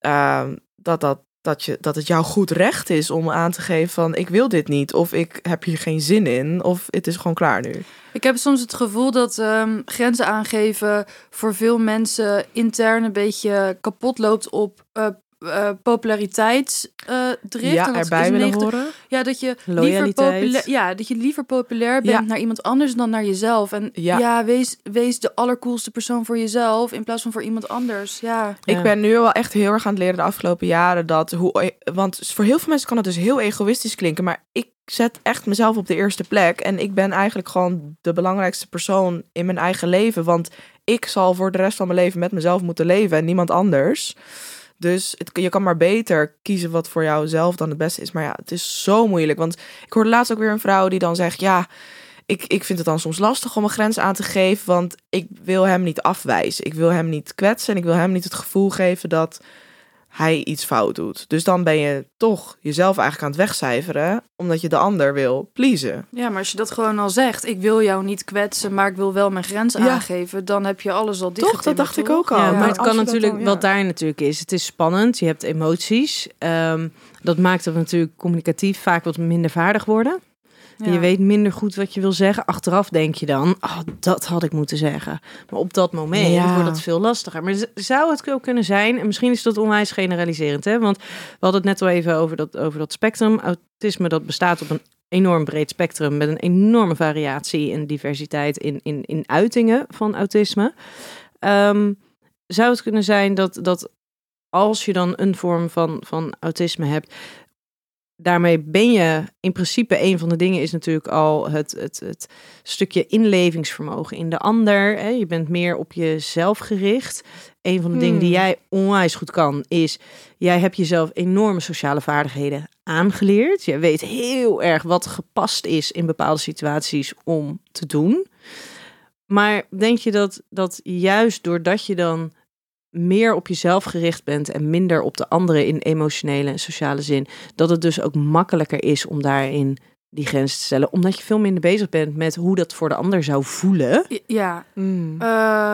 Speaker 6: ehm, dat, dat, dat, je, dat het jouw goed recht is om aan te geven van, ik wil dit niet, of ik heb hier geen zin in, of het is gewoon klaar nu.
Speaker 3: Ik heb soms het gevoel dat ehm, grenzen aangeven voor veel mensen intern een beetje kapot loopt op eh, eh populariteitsdrift.
Speaker 6: ja,
Speaker 3: en dat
Speaker 6: erbij willen
Speaker 3: 90
Speaker 6: horen.
Speaker 3: Ja, dat je, liever
Speaker 4: Loyaliteit.
Speaker 3: populair, ja, dat je liever populair bent
Speaker 6: Ja.
Speaker 3: naar iemand anders dan naar jezelf. En
Speaker 6: Ja.
Speaker 3: ja, wees, wees de allercoolste persoon voor jezelf in plaats van voor iemand anders. Ja.
Speaker 6: Ik
Speaker 4: Ja.
Speaker 6: ben nu wel echt heel erg aan het leren de afgelopen jaren dat hoe. Want voor heel veel mensen kan het dus heel egoïstisch klinken, maar ik zet echt mezelf op de eerste plek en ik ben eigenlijk gewoon de belangrijkste persoon in mijn eigen leven, want ik zal voor de rest van mijn leven met mezelf moeten leven en niemand anders. Dus het, je kan maar beter kiezen wat voor jou zelf dan het beste is. Maar ja, het is zo moeilijk. Want ik hoorde laatst ook weer een vrouw die dan zegt: Ja, ik, ik vind het dan soms lastig om een grens aan te geven. Want ik wil hem niet afwijzen. Ik wil hem niet kwetsen. En ik wil hem niet het gevoel geven dat hij iets fout doet. Dus dan ben je toch jezelf eigenlijk aan het wegcijferen. Omdat je de ander wil pleasen.
Speaker 3: ja, maar als je dat gewoon al zegt, ik wil jou niet kwetsen, maar ik wil wel mijn grens
Speaker 6: Ja.
Speaker 3: aangeven, dan heb je alles al
Speaker 6: Toch?
Speaker 3: dichtgetimmerd,
Speaker 6: Dat dacht ik
Speaker 3: toch?
Speaker 6: ook al.
Speaker 4: Ja,
Speaker 6: Ja,
Speaker 4: maar het kan natuurlijk,
Speaker 6: dan- ja.
Speaker 4: wat daar natuurlijk is, het is spannend, je hebt emoties. Ehm, dat maakt het natuurlijk communicatief vaak wat minder vaardig worden. Je weet minder goed wat je wil zeggen. Achteraf denk je dan, oh, dat had ik moeten zeggen. Maar op dat moment wordt dat veel lastiger. Maar zou het ook kunnen zijn, en misschien is dat onwijs generaliserend, hè? want we hadden het net al even over dat, over dat spectrum. Autisme dat bestaat op een enorm breed spectrum met een enorme variatie en diversiteit in, in, in uitingen van autisme. Ehm, zou het kunnen zijn dat, dat als je dan een vorm van, van autisme hebt, daarmee ben je in principe een van de dingen is natuurlijk al het, het, het stukje inlevingsvermogen in de ander. Hè? Je bent meer op jezelf gericht. Een van de dingen die
Speaker 6: Hmm.
Speaker 4: jij onwijs goed kan is, jij hebt jezelf enorme sociale vaardigheden aangeleerd. Je weet heel erg wat gepast is in bepaalde situaties om te doen. Maar denk je dat, dat juist doordat je dan meer op jezelf gericht bent en minder op de anderen in emotionele en sociale zin, dat het dus ook makkelijker is om daarin die grens te stellen, omdat je veel minder bezig bent met hoe dat voor de ander zou voelen.
Speaker 3: Ja,
Speaker 6: Mm.
Speaker 3: Eh,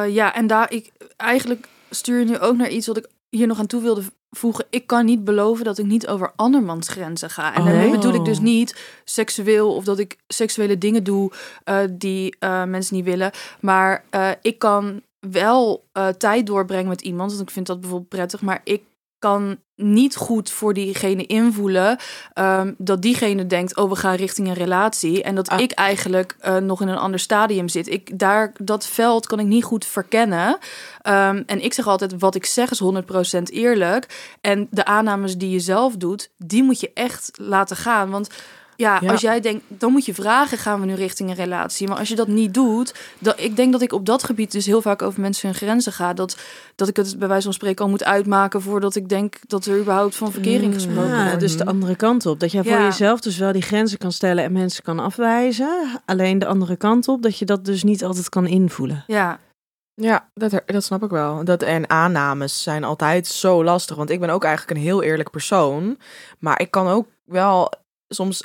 Speaker 3: ja, en daar ik eigenlijk stuur je nu ook naar iets wat ik hier nog aan toe wilde voegen. Ik kan niet beloven dat ik niet over andermans grenzen ga. En
Speaker 4: Oh.
Speaker 3: daarmee bedoel ik dus niet seksueel of dat ik seksuele dingen doe eh, die eh, mensen niet willen. Maar ik kan wel eh, tijd doorbrengen met iemand, want ik vind dat bijvoorbeeld prettig. Maar ik kan niet goed voor diegene invoelen ehm, dat diegene denkt, oh, we gaan richting een relatie. En dat
Speaker 6: Ah.
Speaker 3: ik eigenlijk eh, nog in een ander stadium zit. Ik, daar, dat veld kan ik niet goed verkennen. Ehm, en ik zeg altijd, wat ik zeg is 100% eerlijk. En de aannames die je zelf doet, die moet je echt laten gaan. Want ja,
Speaker 6: Ja.
Speaker 3: als jij denkt, dan moet je vragen, gaan we nu richting een relatie? Maar als je dat niet doet, dan, ik denk dat ik op dat gebied dus heel vaak over mensen hun grenzen ga. Dat, dat ik het bij wijze van spreken al moet uitmaken voordat ik denk dat er überhaupt van verkering gesproken
Speaker 4: Ja,
Speaker 3: wordt.
Speaker 4: dus de andere kant op. Dat jij voor
Speaker 3: Ja.
Speaker 4: jezelf dus wel die grenzen kan stellen en mensen kan afwijzen. Alleen de andere kant op, dat je dat dus niet altijd kan invoelen.
Speaker 3: Ja,
Speaker 6: Ja, dat, dat snap ik wel. Dat, en aannames zijn altijd zo lastig. Want ik ben ook eigenlijk een heel eerlijk persoon. Maar ik kan ook wel soms,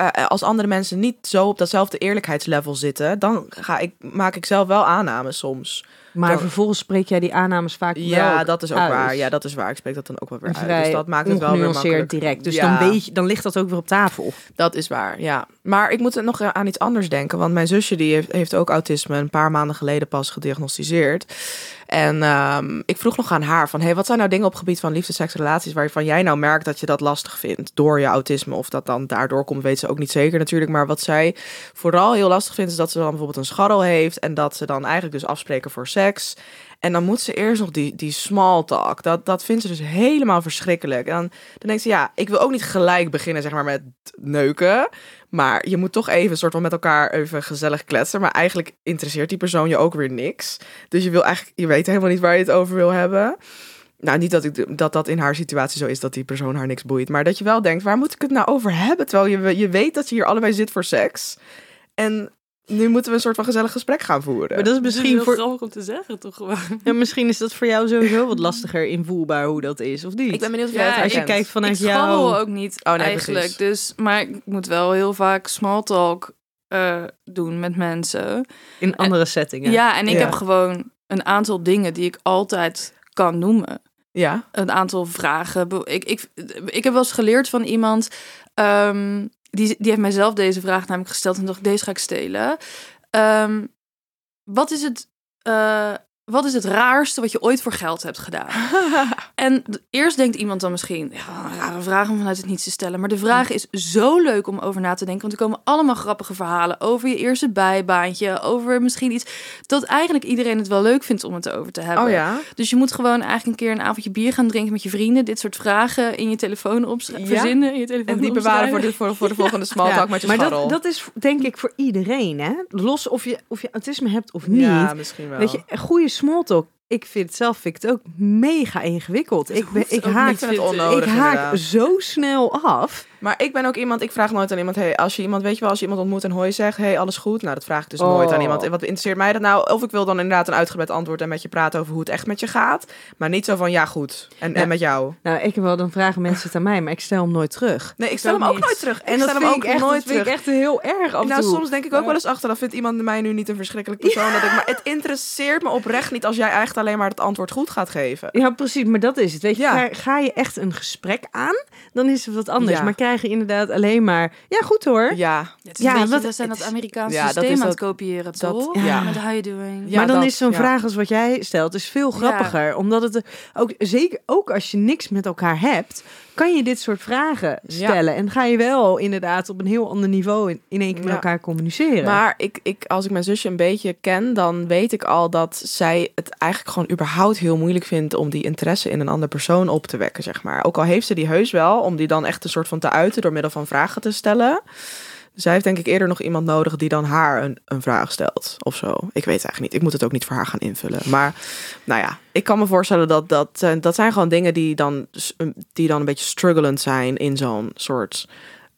Speaker 6: eh, eh, als andere mensen niet zo op datzelfde eerlijkheidslevel zitten, dan ga ik, maak ik zelf wel aannames soms.
Speaker 4: Maar vervolgens spreek jij die aannames vaak wel
Speaker 6: Ja, dat is ook
Speaker 4: uit.
Speaker 6: waar. Ja, dat is waar. Ik spreek dat dan ook wel weer uit. Dus dat maakt het wel weer makkelijk.
Speaker 4: direct. Dus
Speaker 6: Ja.
Speaker 4: dan, weet je, dan ligt dat ook weer op tafel.
Speaker 6: Dat is waar, ja. Maar ik moet nog aan iets anders denken. Want mijn zusje die heeft, heeft ook autisme een paar maanden geleden pas gediagnosticeerd. En ehm, ik vroeg nog aan haar van... Hey, wat zijn nou dingen op het gebied van liefde, seks, relaties... waarvan jij nou merkt dat je dat lastig vindt door je autisme? Of dat dan daardoor komt, weet ze ook niet zeker natuurlijk. Maar wat zij vooral heel lastig vindt... is dat ze dan bijvoorbeeld een scharrel heeft... en dat ze dan eigenlijk dus afspreken voor seks... En dan moet ze eerst nog die, die small talk. Dat, dat vindt ze dus helemaal verschrikkelijk. En dan, dan denkt ze, ja, ik wil ook niet gelijk beginnen zeg maar, met neuken. Maar je moet toch even soort van met elkaar even gezellig kletsen. Maar eigenlijk interesseert die persoon je ook weer niks. Dus je wil eigenlijk, je weet helemaal niet waar je het over wil hebben. Nou, niet dat, ik, dat dat in haar situatie zo is dat die persoon haar niks boeit. Maar dat je wel denkt, waar moet ik het nou over hebben? Terwijl je, je weet dat je hier allebei zit voor seks. En nu moeten we een soort van gezellig gesprek gaan voeren.
Speaker 4: Maar dat is misschien voor...
Speaker 3: grappig om te zeggen, toch gewoon.
Speaker 4: Ja, misschien is dat voor jou sowieso wat lastiger invoelbaar hoe dat is, of niet?
Speaker 6: Ik ben benieuwd of jij
Speaker 3: Ja,
Speaker 6: het
Speaker 4: Als je kijkt vanuit
Speaker 3: ik
Speaker 4: jou...
Speaker 3: ook niet
Speaker 6: Oh, nee,
Speaker 3: eigenlijk.
Speaker 6: precies.
Speaker 3: Dus, maar ik moet wel heel vaak small talk eh, doen met mensen.
Speaker 4: In andere settingen.
Speaker 3: Ja, en ik
Speaker 6: Ja.
Speaker 3: heb gewoon een aantal dingen die ik altijd kan noemen.
Speaker 6: Ja.
Speaker 3: Een aantal vragen. Ik, ik, ik heb wel eens geleerd van iemand. ehm, die, die heeft mijzelf deze vraag namelijk gesteld. En dacht, deze ga ik stelen. Ehm, wat is het... eh, wat is het raarste wat je ooit voor geld hebt gedaan? en eerst denkt iemand dan misschien, ja, rare vraag om vanuit het niets te stellen. Maar de vraag is zo leuk om over na te denken. Want er komen allemaal grappige verhalen over je eerste bijbaantje. Over misschien iets dat eigenlijk iedereen het wel leuk vindt om het over te hebben.
Speaker 6: Oh ja?
Speaker 3: Dus je moet gewoon eigenlijk een keer een avondje bier gaan drinken met je vrienden. Dit soort vragen in je telefoon opschrijven.
Speaker 6: Ja?
Speaker 3: Verzinnen in je telefoon
Speaker 6: En die bewaren voor de, voor, voor de volgende small talk met je
Speaker 4: maar
Speaker 6: scharrel.
Speaker 4: dat, dat is denk ik voor iedereen, hè? Los of je, of je autisme hebt of niet.
Speaker 6: Ja, misschien wel.
Speaker 4: Weet je, een goede small talk. Ik vind het zelf vind ik het ook mega ingewikkeld. Ik, ben, ik haak,
Speaker 6: het onnodig
Speaker 4: ik haak
Speaker 6: inderdaad.
Speaker 4: zo snel af.
Speaker 6: Maar ik ben ook iemand, ik vraag nooit aan iemand, hey, als je iemand, weet je wel, als je iemand ontmoet en hoi zegt, hey, alles goed? Nou, dat vraag ik dus
Speaker 4: Oh.
Speaker 6: nooit aan iemand. Wat interesseert mij dat nou? Of ik wil dan inderdaad een uitgebreid antwoord en met je praten over hoe het echt met je gaat. Maar niet zo van, ja, goed. En, en met jou.
Speaker 4: Nou, ik heb wel, dan vragen mensen het aan mij, maar ik stel hem nooit terug.
Speaker 6: Nee, ik stel hem ook
Speaker 3: niet.
Speaker 6: nooit terug.
Speaker 4: En
Speaker 6: ik
Speaker 4: dat
Speaker 6: stel hem ook
Speaker 4: echt,
Speaker 6: nooit
Speaker 4: dat vind ik
Speaker 6: terug.
Speaker 4: echt heel erg af
Speaker 6: Nou, soms denk ik ook wel eens achter, dan vindt iemand mij nu niet een verschrikkelijk persoon. Dat ik, maar het interesseert me oprecht niet als jij eigenlijk alleen maar het antwoord goed gaat geven.
Speaker 4: Ja, precies, maar dat is het. Weet je,
Speaker 6: Ja.
Speaker 4: ga, ga je echt een gesprek aan, dan is het wat anders.
Speaker 6: Ja.
Speaker 4: Maar je inderdaad alleen maar, ja, goed hoor.
Speaker 6: Ja,
Speaker 3: Het is
Speaker 4: Ja,
Speaker 3: een beetje,
Speaker 4: wat-
Speaker 3: dat zijn dat Amerikaanse
Speaker 6: Ja, dat
Speaker 3: systeem
Speaker 6: is
Speaker 3: aan het
Speaker 6: dat-
Speaker 3: kopiëren,
Speaker 6: dat-
Speaker 3: toch?
Speaker 6: ja.
Speaker 3: Met how you doing.
Speaker 6: Ja,
Speaker 4: maar dan
Speaker 6: dat,
Speaker 4: is zo'n
Speaker 6: ja.
Speaker 4: vraag als wat jij stelt, is veel grappiger. Omdat het ook, zeker ook als je niks met elkaar hebt, kan je dit soort vragen stellen. En ga je wel inderdaad op een heel ander niveau in, in één keer met elkaar communiceren.
Speaker 6: Maar ik, ik, als ik mijn zusje een beetje ken, dan weet ik al dat zij het eigenlijk gewoon überhaupt heel moeilijk vindt om die interesse in een andere persoon op te wekken, zeg maar. Ook al heeft ze die heus wel, om die dan echt een soort van te uiten door middel van vragen te stellen. Zij heeft denk ik eerder nog iemand nodig die dan haar een, een vraag stelt of zo. Ik weet het eigenlijk niet. Ik moet het ook niet voor haar gaan invullen. Maar nou ja, ik kan me voorstellen dat dat, dat zijn gewoon dingen die dan, um, die dan een beetje strugglend zijn in zo'n soort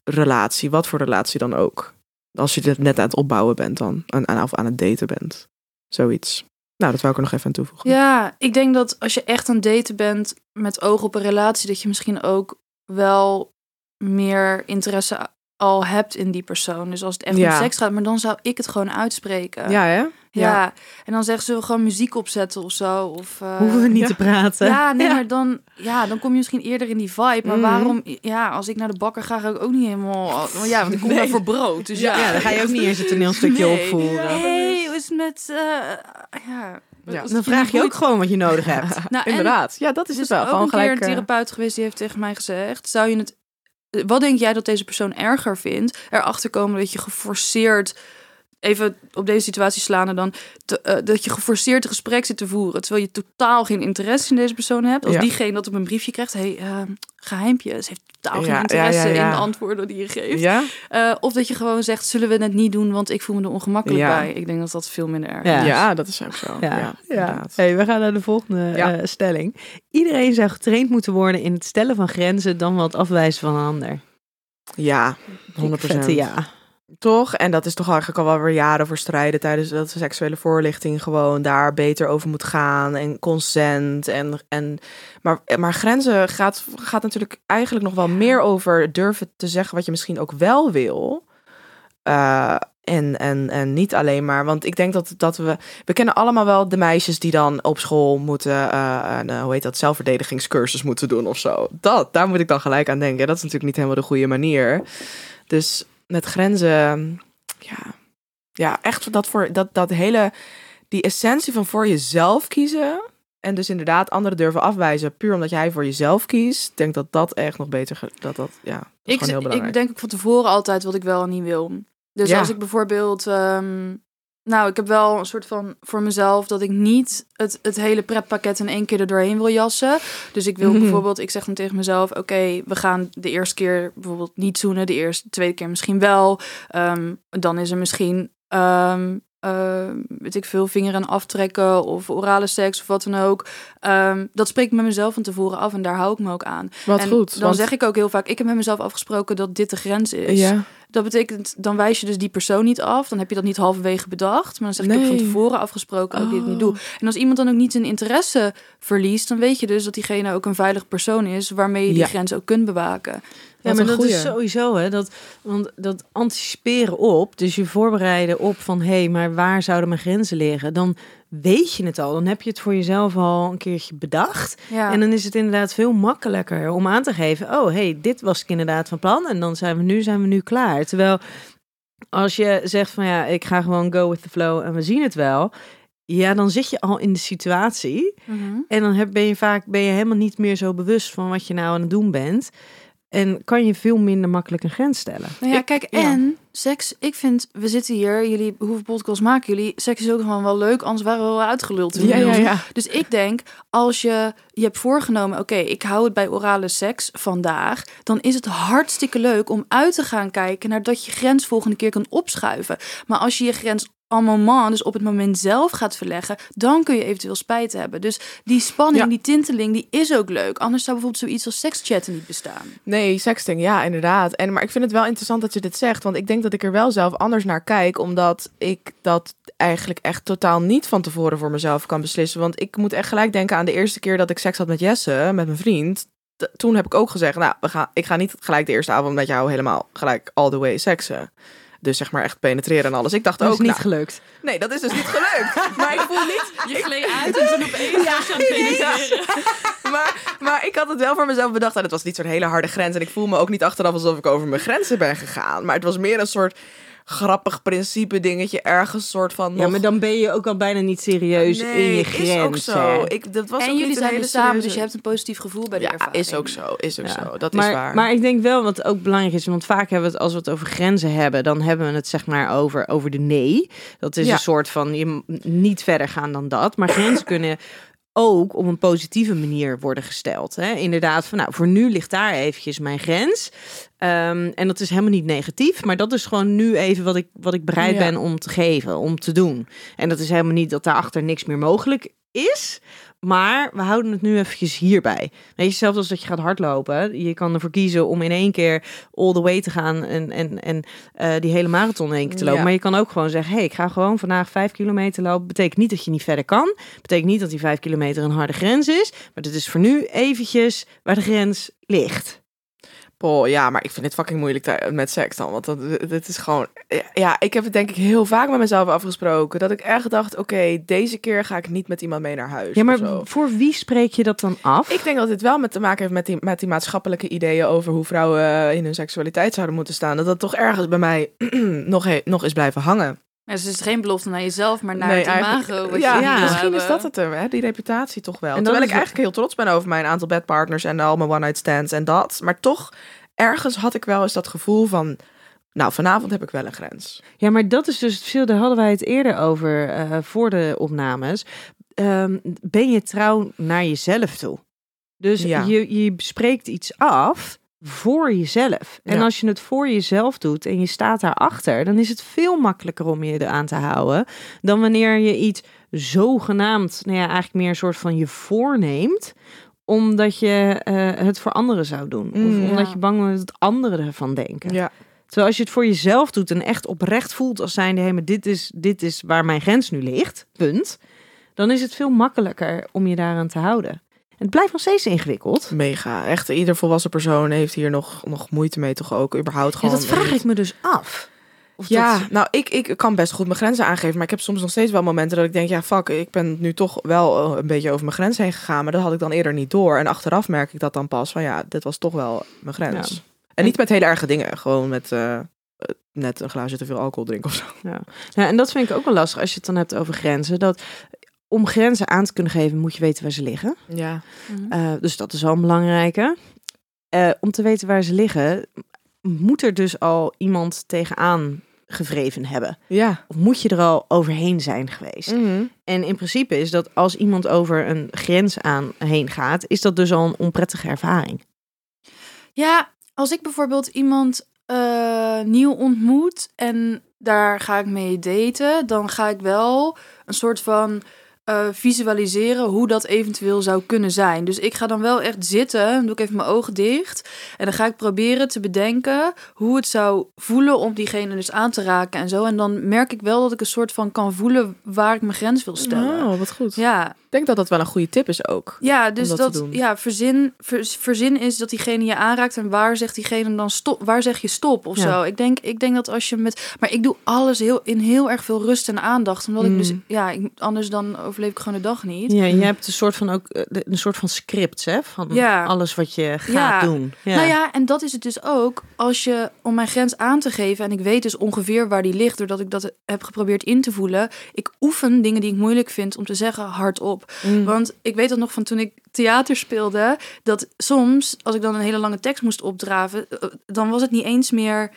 Speaker 6: relatie. Wat voor relatie dan ook. Als je dit net aan het opbouwen bent dan. En- of aan het daten bent. Zoiets. Nou, dat wou ik er nog even aan toevoegen.
Speaker 3: Ja, ik denk dat als je echt aan het daten bent met oog op een relatie, dat je misschien ook wel meer interesse al hebt in die persoon. Dus als het echt
Speaker 6: Ja.
Speaker 3: om seks gaat, maar dan zou ik het gewoon uitspreken.
Speaker 6: Ja, hè?
Speaker 3: Ja. En dan zeggen ze gewoon muziek opzetten of zo. Of, eh,
Speaker 4: Hoeven we niet
Speaker 6: ja.
Speaker 4: te praten.
Speaker 3: Ja, nee, maar dan, ja, dan kom je misschien eerder in die vibe. Maar
Speaker 6: Mhm.
Speaker 3: waarom, ja, als ik naar de bakker ga, ga ik ook niet helemaal... Ja, want ik kom
Speaker 6: Nee.
Speaker 3: daar voor brood. Dus ja,
Speaker 4: dan ga je ook niet eens een toneelstukje
Speaker 3: Nee.
Speaker 4: opvoeren.
Speaker 3: hey, hoe is het met... eh, ja,
Speaker 4: Dan
Speaker 3: het
Speaker 4: vraag je ook gewoon wat je nodig hebt.
Speaker 3: Nou,
Speaker 6: Inderdaad. Ja, dat is
Speaker 3: Er
Speaker 6: het wel. Gewoon gelijk.
Speaker 3: een
Speaker 6: eh,
Speaker 3: therapeut geweest die heeft tegen mij gezegd: zou je het, wat denk jij dat deze persoon erger vindt? Erachter komen dat je geforceerd, even op deze situatie slaan en dan, te- eh, dat je geforceerd een gesprek zit te voeren, terwijl je totaal geen interesse in deze persoon hebt. Als
Speaker 6: Ja.
Speaker 3: diegene dat op een briefje krijgt, hey, geheimpje, ze heeft totaal
Speaker 6: Ja,
Speaker 3: geen interesse
Speaker 6: ja, ja.
Speaker 3: in de antwoorden die je geeft.
Speaker 6: Ja?
Speaker 3: Eh, of dat je gewoon zegt, zullen we het niet doen, want ik voel me er ongemakkelijk
Speaker 6: Ja.
Speaker 3: bij. Ik denk dat dat veel minder erg
Speaker 4: Ja.
Speaker 3: is.
Speaker 6: Ja. dat is ook zo. Ja,
Speaker 4: Ja, ja.
Speaker 6: inderdaad.
Speaker 4: Hey, we gaan naar de volgende
Speaker 6: Ja.
Speaker 4: eh, stelling. Iedereen zou getraind moeten worden in het stellen van grenzen dan wel het afwijzen van een ander.
Speaker 6: Ja, 100%.
Speaker 4: Vette ja.
Speaker 6: Toch? En dat is toch eigenlijk al wel weer jaren voor strijden tijdens dat seksuele voorlichting gewoon daar beter over moet gaan. En consent. En, en, maar, maar grenzen gaat, gaat natuurlijk eigenlijk nog wel meer over durven te zeggen wat je misschien ook wel wil. Eh, en, en, en niet alleen maar, want ik denk dat, dat we, we kennen allemaal wel de meisjes die dan op school moeten, eh, een, eh, hoe heet dat, zelfverdedigingscursus moeten doen of zo. Dat, daar moet ik dan gelijk aan denken. Dat is natuurlijk niet helemaal de goede manier. Dus met grenzen, ja, ja echt dat voor dat, dat hele, die essentie van voor jezelf kiezen. En dus inderdaad anderen durven afwijzen, puur omdat jij voor jezelf kiest. Ik denk dat dat echt nog beter, dat dat, ja, dat is
Speaker 3: Ik,
Speaker 6: heel belangrijk.
Speaker 3: ik denk ook van tevoren altijd wat ik wel en niet wil. Dus
Speaker 6: Ja.
Speaker 3: als ik bijvoorbeeld... ehm, nou, ik heb wel een soort van voor mezelf dat ik niet het, het hele pretpakket in één keer er doorheen wil jassen. Dus ik wil
Speaker 6: Mhm.
Speaker 3: bijvoorbeeld, ik zeg dan tegen mezelf: Oké, we gaan de eerste keer bijvoorbeeld niet zoenen, de eerste, tweede keer misschien wel. Ehm, dan is er misschien, ehm, weet ik veel, vingeren aftrekken of orale seks of wat dan ook. Dat spreek ik met mezelf van tevoren af en daar hou ik me ook aan.
Speaker 6: Wat
Speaker 3: en
Speaker 6: goed.
Speaker 3: Dan
Speaker 6: want-
Speaker 3: zeg ik ook heel vaak: Ik heb met mezelf afgesproken dat dit de grens is.
Speaker 6: Ja,
Speaker 3: Dat betekent, dan wijs je dus die persoon niet af. Dan heb je dat niet halverwege bedacht. Maar dan zeg ik, ik heb van tevoren afgesproken dat ik dit niet doe.
Speaker 6: Oh.
Speaker 3: En als iemand dan ook niet zijn interesse verliest... dan weet je dus dat diegene ook een veilig persoon is... waarmee je die
Speaker 6: Ja.
Speaker 3: grens ook kunt bewaken.
Speaker 4: Ja, maar dat
Speaker 6: goeie.
Speaker 4: is sowieso, hè. Dat, want dat anticiperen op, dus je voorbereiden op van... hé, hey, maar waar zouden mijn grenzen liggen? Dan weet je het al. Dan heb je het voor jezelf al een keertje bedacht.
Speaker 3: Ja.
Speaker 4: En dan is het inderdaad veel makkelijker om aan te geven... oh, hey, dit was ik inderdaad van plan en dan zijn we nu, zijn we nu klaar. Terwijl als je zegt van ja, ik ga gewoon go with the flow en we zien het wel... ja, dan zit je al in de situatie. En dan heb, ben, je vaak, ben je helemaal niet meer zo bewust van wat je nou aan het doen bent. En kan je veel minder makkelijk een grens stellen.
Speaker 3: Nou ja,
Speaker 4: Ik-
Speaker 3: kijk,
Speaker 4: ja.
Speaker 3: en seks, ik vind, we zitten hier, jullie, hoeveel podcasts maken jullie? Seks is ook gewoon wel leuk, anders waren we wel uitgeluld.
Speaker 6: Ja, ja, ja.
Speaker 3: Dus ik denk, als je je hebt voorgenomen, oké, ik hou het bij orale seks vandaag, dan is het hartstikke leuk om uit te gaan kijken naar dat je grens volgende keer kan opschuiven. Maar als je je grens en moment, dus op het moment zelf gaat verleggen, dan kun je eventueel spijt hebben. Dus die spanning,
Speaker 6: Ja.
Speaker 3: die tinteling, die is ook leuk. Anders zou bijvoorbeeld zoiets als sekschatten niet bestaan.
Speaker 6: Nee, sexting, ja, inderdaad. En, maar ik vind het wel interessant dat je dit zegt. Want ik denk dat ik er wel zelf anders naar kijk. Omdat ik dat eigenlijk echt totaal niet van tevoren voor mezelf kan beslissen. Want ik moet echt gelijk denken aan de eerste keer dat ik seks had met Jesse, met mijn vriend. T- Toen heb ik ook gezegd, nou, we gaan, ik ga niet gelijk de eerste avond met jou helemaal gelijk all the way seksen. Dus zeg maar echt penetreren en alles. Ik dacht
Speaker 4: Dat
Speaker 6: ook,
Speaker 4: is niet
Speaker 6: nou,
Speaker 4: gelukt.
Speaker 6: nee, dat is dus niet gelukt. maar ik voel niet,
Speaker 7: Je gleed uit en toen opeens was je aan het penetreren.
Speaker 6: maar, maar ik had het wel voor mezelf bedacht. En het was niet zo'n hele harde grens. En ik voel me ook niet achteraf alsof ik over mijn grenzen ben gegaan. Maar het was meer een soort grappig principe dingetje. Ergens soort van
Speaker 4: Ja, maar dan ben je ook al bijna niet serieus
Speaker 6: Nee,
Speaker 4: in je
Speaker 6: is
Speaker 4: grens.
Speaker 6: ook zo. Ik, dat was
Speaker 3: en
Speaker 6: ook
Speaker 3: jullie
Speaker 6: niet
Speaker 3: zijn
Speaker 6: hele
Speaker 3: samen,
Speaker 6: serieuze-
Speaker 3: dus je hebt een positief gevoel bij de
Speaker 6: Ja,
Speaker 3: ervaring.
Speaker 6: is ook zo. Is ook
Speaker 4: Ja.
Speaker 6: zo. Dat
Speaker 4: maar,
Speaker 6: is waar.
Speaker 4: Maar ik denk wel wat ook belangrijk is, want vaak hebben we het als we het over grenzen hebben, dan hebben we het zeg maar over, over de nee. Dat is
Speaker 6: Ja.
Speaker 4: een soort van je niet verder gaan dan dat. Maar grenzen kunnen ook op een positieve manier worden gesteld. Hè? Inderdaad, van nou, voor nu ligt daar eventjes mijn grens. Ehm, en dat is helemaal niet negatief, maar dat is gewoon nu even wat ik, wat ik bereid
Speaker 6: Ja.
Speaker 4: ben om te geven, om te doen. En dat is helemaal niet dat daarachter niks meer mogelijk is. Maar we houden het nu eventjes hierbij. Weet je, zelfs als dat je gaat hardlopen. Je kan ervoor kiezen om in één keer all the way te gaan en, en, en eh, die hele marathon in één keer te lopen.
Speaker 6: Ja.
Speaker 4: Maar je kan ook gewoon zeggen, hey, ik ga gewoon vandaag vijf kilometer lopen. Betekent niet dat je niet verder kan. Betekent niet dat die vijf kilometer een harde grens is. Maar dit is voor nu eventjes waar de grens ligt.
Speaker 6: Poh, ja, maar ik vind het fucking moeilijk met seks dan. Want dat, dit is gewoon... Ja, ik heb het denk ik heel vaak met mezelf afgesproken. Dat ik echt dacht, oké, deze keer ga ik niet met iemand mee naar huis.
Speaker 4: Ja, maar voor wie spreek je dat dan af?
Speaker 6: Ik denk dat dit wel met te maken heeft met die, met die maatschappelijke ideeën over hoe vrouwen in hun seksualiteit zouden moeten staan. Dat dat toch ergens bij mij nog, nog is blijven hangen.
Speaker 3: Ja, dus het is geen belofte naar jezelf, maar naar
Speaker 6: Nee,
Speaker 3: het imago. Wat
Speaker 6: ja,
Speaker 3: je wil
Speaker 6: misschien is dat het er, hè? die reputatie toch wel.
Speaker 4: En
Speaker 6: Terwijl ik
Speaker 4: het-
Speaker 6: eigenlijk heel trots ben over mijn aantal bedpartners en al mijn one-night stands en dat. Maar toch, ergens had ik wel eens dat gevoel van, nou, vanavond heb ik wel een grens.
Speaker 4: Ja, maar dat is dus het verschil. Daar hadden wij het eerder over eh, voor de opnames. Ehm, ben je trouw naar jezelf toe? Dus
Speaker 6: Ja.
Speaker 4: je, je spreekt iets af voor jezelf. En
Speaker 6: Ja.
Speaker 4: als je het voor jezelf doet en je staat daarachter, dan is het veel makkelijker om je eraan te houden dan wanneer je iets zogenaamd, nou ja, eigenlijk meer een soort van je voorneemt omdat je eh, het voor anderen zou doen.
Speaker 6: Mm,
Speaker 4: of omdat
Speaker 3: ja.
Speaker 4: je bang bent dat anderen ervan denken.
Speaker 6: Ja.
Speaker 4: Terwijl als je het voor jezelf doet en echt oprecht voelt als zijnde, hé, maar dit is, dit is waar mijn grens nu ligt, punt. Dan is het veel makkelijker om je daaraan te houden. Het blijft nog steeds ingewikkeld.
Speaker 6: Mega. Echt, ieder volwassen persoon heeft hier nog, nog moeite mee toch ook. Überhaupt
Speaker 4: Ja,
Speaker 6: gewoon.
Speaker 4: dat vraag ik me dus af. Of
Speaker 6: Ja,
Speaker 4: dat-
Speaker 6: nou, ik, ik kan best goed mijn grenzen aangeven. Maar ik heb soms nog steeds wel momenten dat ik denk... ja, fuck, ik ben nu toch wel eh, een beetje over mijn grens heen gegaan. Maar dat had ik dan eerder niet door. En achteraf merk ik dat dan pas van... ja, dit was toch wel mijn grens.
Speaker 4: Ja.
Speaker 6: En niet met hele erge dingen. Gewoon met eh, eh, net een glaasje te veel alcohol drinken of zo.
Speaker 4: Ja, en dat vind ik ook wel lastig als je het dan hebt over grenzen. Dat om grenzen aan te kunnen geven, moet je weten waar ze liggen.
Speaker 6: Ja.
Speaker 4: Eh, dus dat is al een belangrijke. Eh, om te weten waar ze liggen, moet er dus al iemand tegenaan gevreven hebben.
Speaker 6: Ja.
Speaker 4: Of moet je er al overheen zijn geweest?
Speaker 6: Mhm.
Speaker 4: En in principe is dat als iemand over een grens aan heen gaat, is dat dus al een onprettige ervaring.
Speaker 3: Ja, als ik bijvoorbeeld iemand eh, nieuw ontmoet en daar ga ik mee daten, dan ga ik wel een soort van eh, visualiseren hoe dat eventueel zou kunnen zijn. Dus ik ga dan wel echt zitten, dan doe ik even mijn ogen dicht en dan ga ik proberen te bedenken hoe het zou voelen om diegene dus aan te raken en zo. En dan merk ik wel dat ik een soort van kan voelen waar ik mijn grens wil stellen.
Speaker 6: Oh, wat goed.
Speaker 3: Ja,
Speaker 6: denk dat dat wel een goede tip is ook.
Speaker 3: Ja, dus
Speaker 6: dat
Speaker 3: ja, verzin, ver- verzin is dat diegene je aanraakt en waar zegt diegene dan stop? Waar zeg je stop of
Speaker 4: Ja.
Speaker 3: zo? Ik denk, ik denk dat als je met, maar ik doe alles heel in heel erg veel rust en aandacht, omdat ik dus,
Speaker 4: Mm.
Speaker 3: ja, ik, anders dan overleef ik gewoon de dag niet.
Speaker 4: Ja, je hebt een soort van ook eh, een soort van script, hè? Van
Speaker 3: Ja.
Speaker 4: alles wat je gaat
Speaker 3: Ja.
Speaker 4: doen. Ja.
Speaker 3: Nou ja, en dat is het dus ook als je om mijn grens aan te geven en ik weet dus ongeveer waar die ligt doordat ik dat heb geprobeerd in te voelen. Ik oefen dingen die ik moeilijk vind om te zeggen hardop.
Speaker 4: Mm.
Speaker 3: Want ik weet dat nog van toen ik theater speelde, dat soms als ik dan een hele lange tekst moest opdraven, eh, dan was het niet eens meer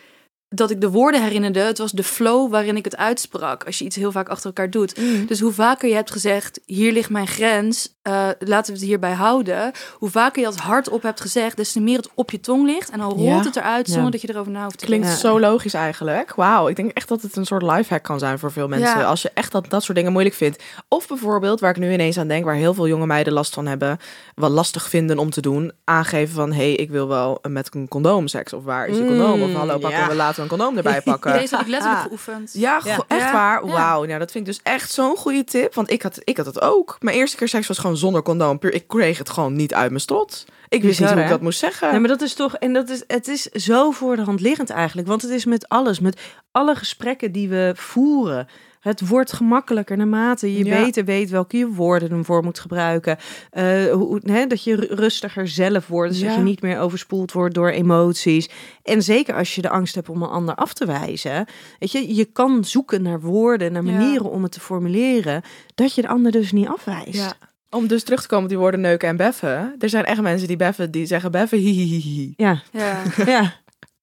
Speaker 3: dat ik de woorden herinnerde. Het was de flow waarin ik het uitsprak. Als je iets heel vaak achter elkaar doet. Dus hoe vaker je hebt gezegd, hier ligt mijn grens, eh, laten we het hierbij houden. Hoe vaker je dat hardop hebt gezegd, des te meer het op je tong ligt. En dan rolt
Speaker 6: Ja.
Speaker 3: het eruit
Speaker 4: Ja.
Speaker 3: zonder dat je erover na hoeft te
Speaker 6: Klinkt
Speaker 3: denken.
Speaker 6: zo logisch eigenlijk. Wauw, ik denk echt dat het een soort lifehack kan zijn voor veel mensen.
Speaker 3: Ja.
Speaker 6: Als je echt dat, dat soort dingen moeilijk vindt. Of bijvoorbeeld, waar ik nu ineens aan denk, waar heel veel jonge meiden last van hebben, wat lastig vinden om te doen, aangeven van, hé, hey, ik wil wel met een condoom seks. Of waar is je condoom? Of
Speaker 4: Mm,
Speaker 6: hallo, pakken
Speaker 4: ja.
Speaker 6: we later een condoom erbij pakken.
Speaker 3: Deze heb ik letterlijk geoefend.
Speaker 6: Ja, echt
Speaker 3: Ja.
Speaker 6: waar. Wauw, nou dat vind ik dus echt zo'n goede tip. Want ik had, ik had het ook. Mijn eerste keer seks was gewoon zonder condoom. Puur, ik kreeg het gewoon niet uit mijn strot. Ik wist niet hoe ik
Speaker 4: hè?
Speaker 6: dat moest zeggen.
Speaker 4: Nee, maar dat is toch, en dat is, het is zo voor de hand liggend eigenlijk. Want het is met alles, met alle gesprekken die we voeren. Het wordt gemakkelijker naarmate je
Speaker 6: Ja.
Speaker 4: beter weet welke je woorden ervoor moet gebruiken. Eh, hoe, hè, dat je ru- rustiger zelf wordt, dus dat je niet meer overspoeld wordt door emoties. En zeker als je de angst hebt om een ander af te wijzen. Weet je, je kan zoeken naar woorden, naar
Speaker 3: Ja.
Speaker 4: manieren om het te formuleren, dat je de ander dus niet afwijst.
Speaker 6: Ja. Om dus terug te komen op die woorden neuken en beffen. Er zijn echt mensen die beffen, die zeggen beffen, hihihihi.
Speaker 4: Ja,
Speaker 3: Ja.
Speaker 4: ja.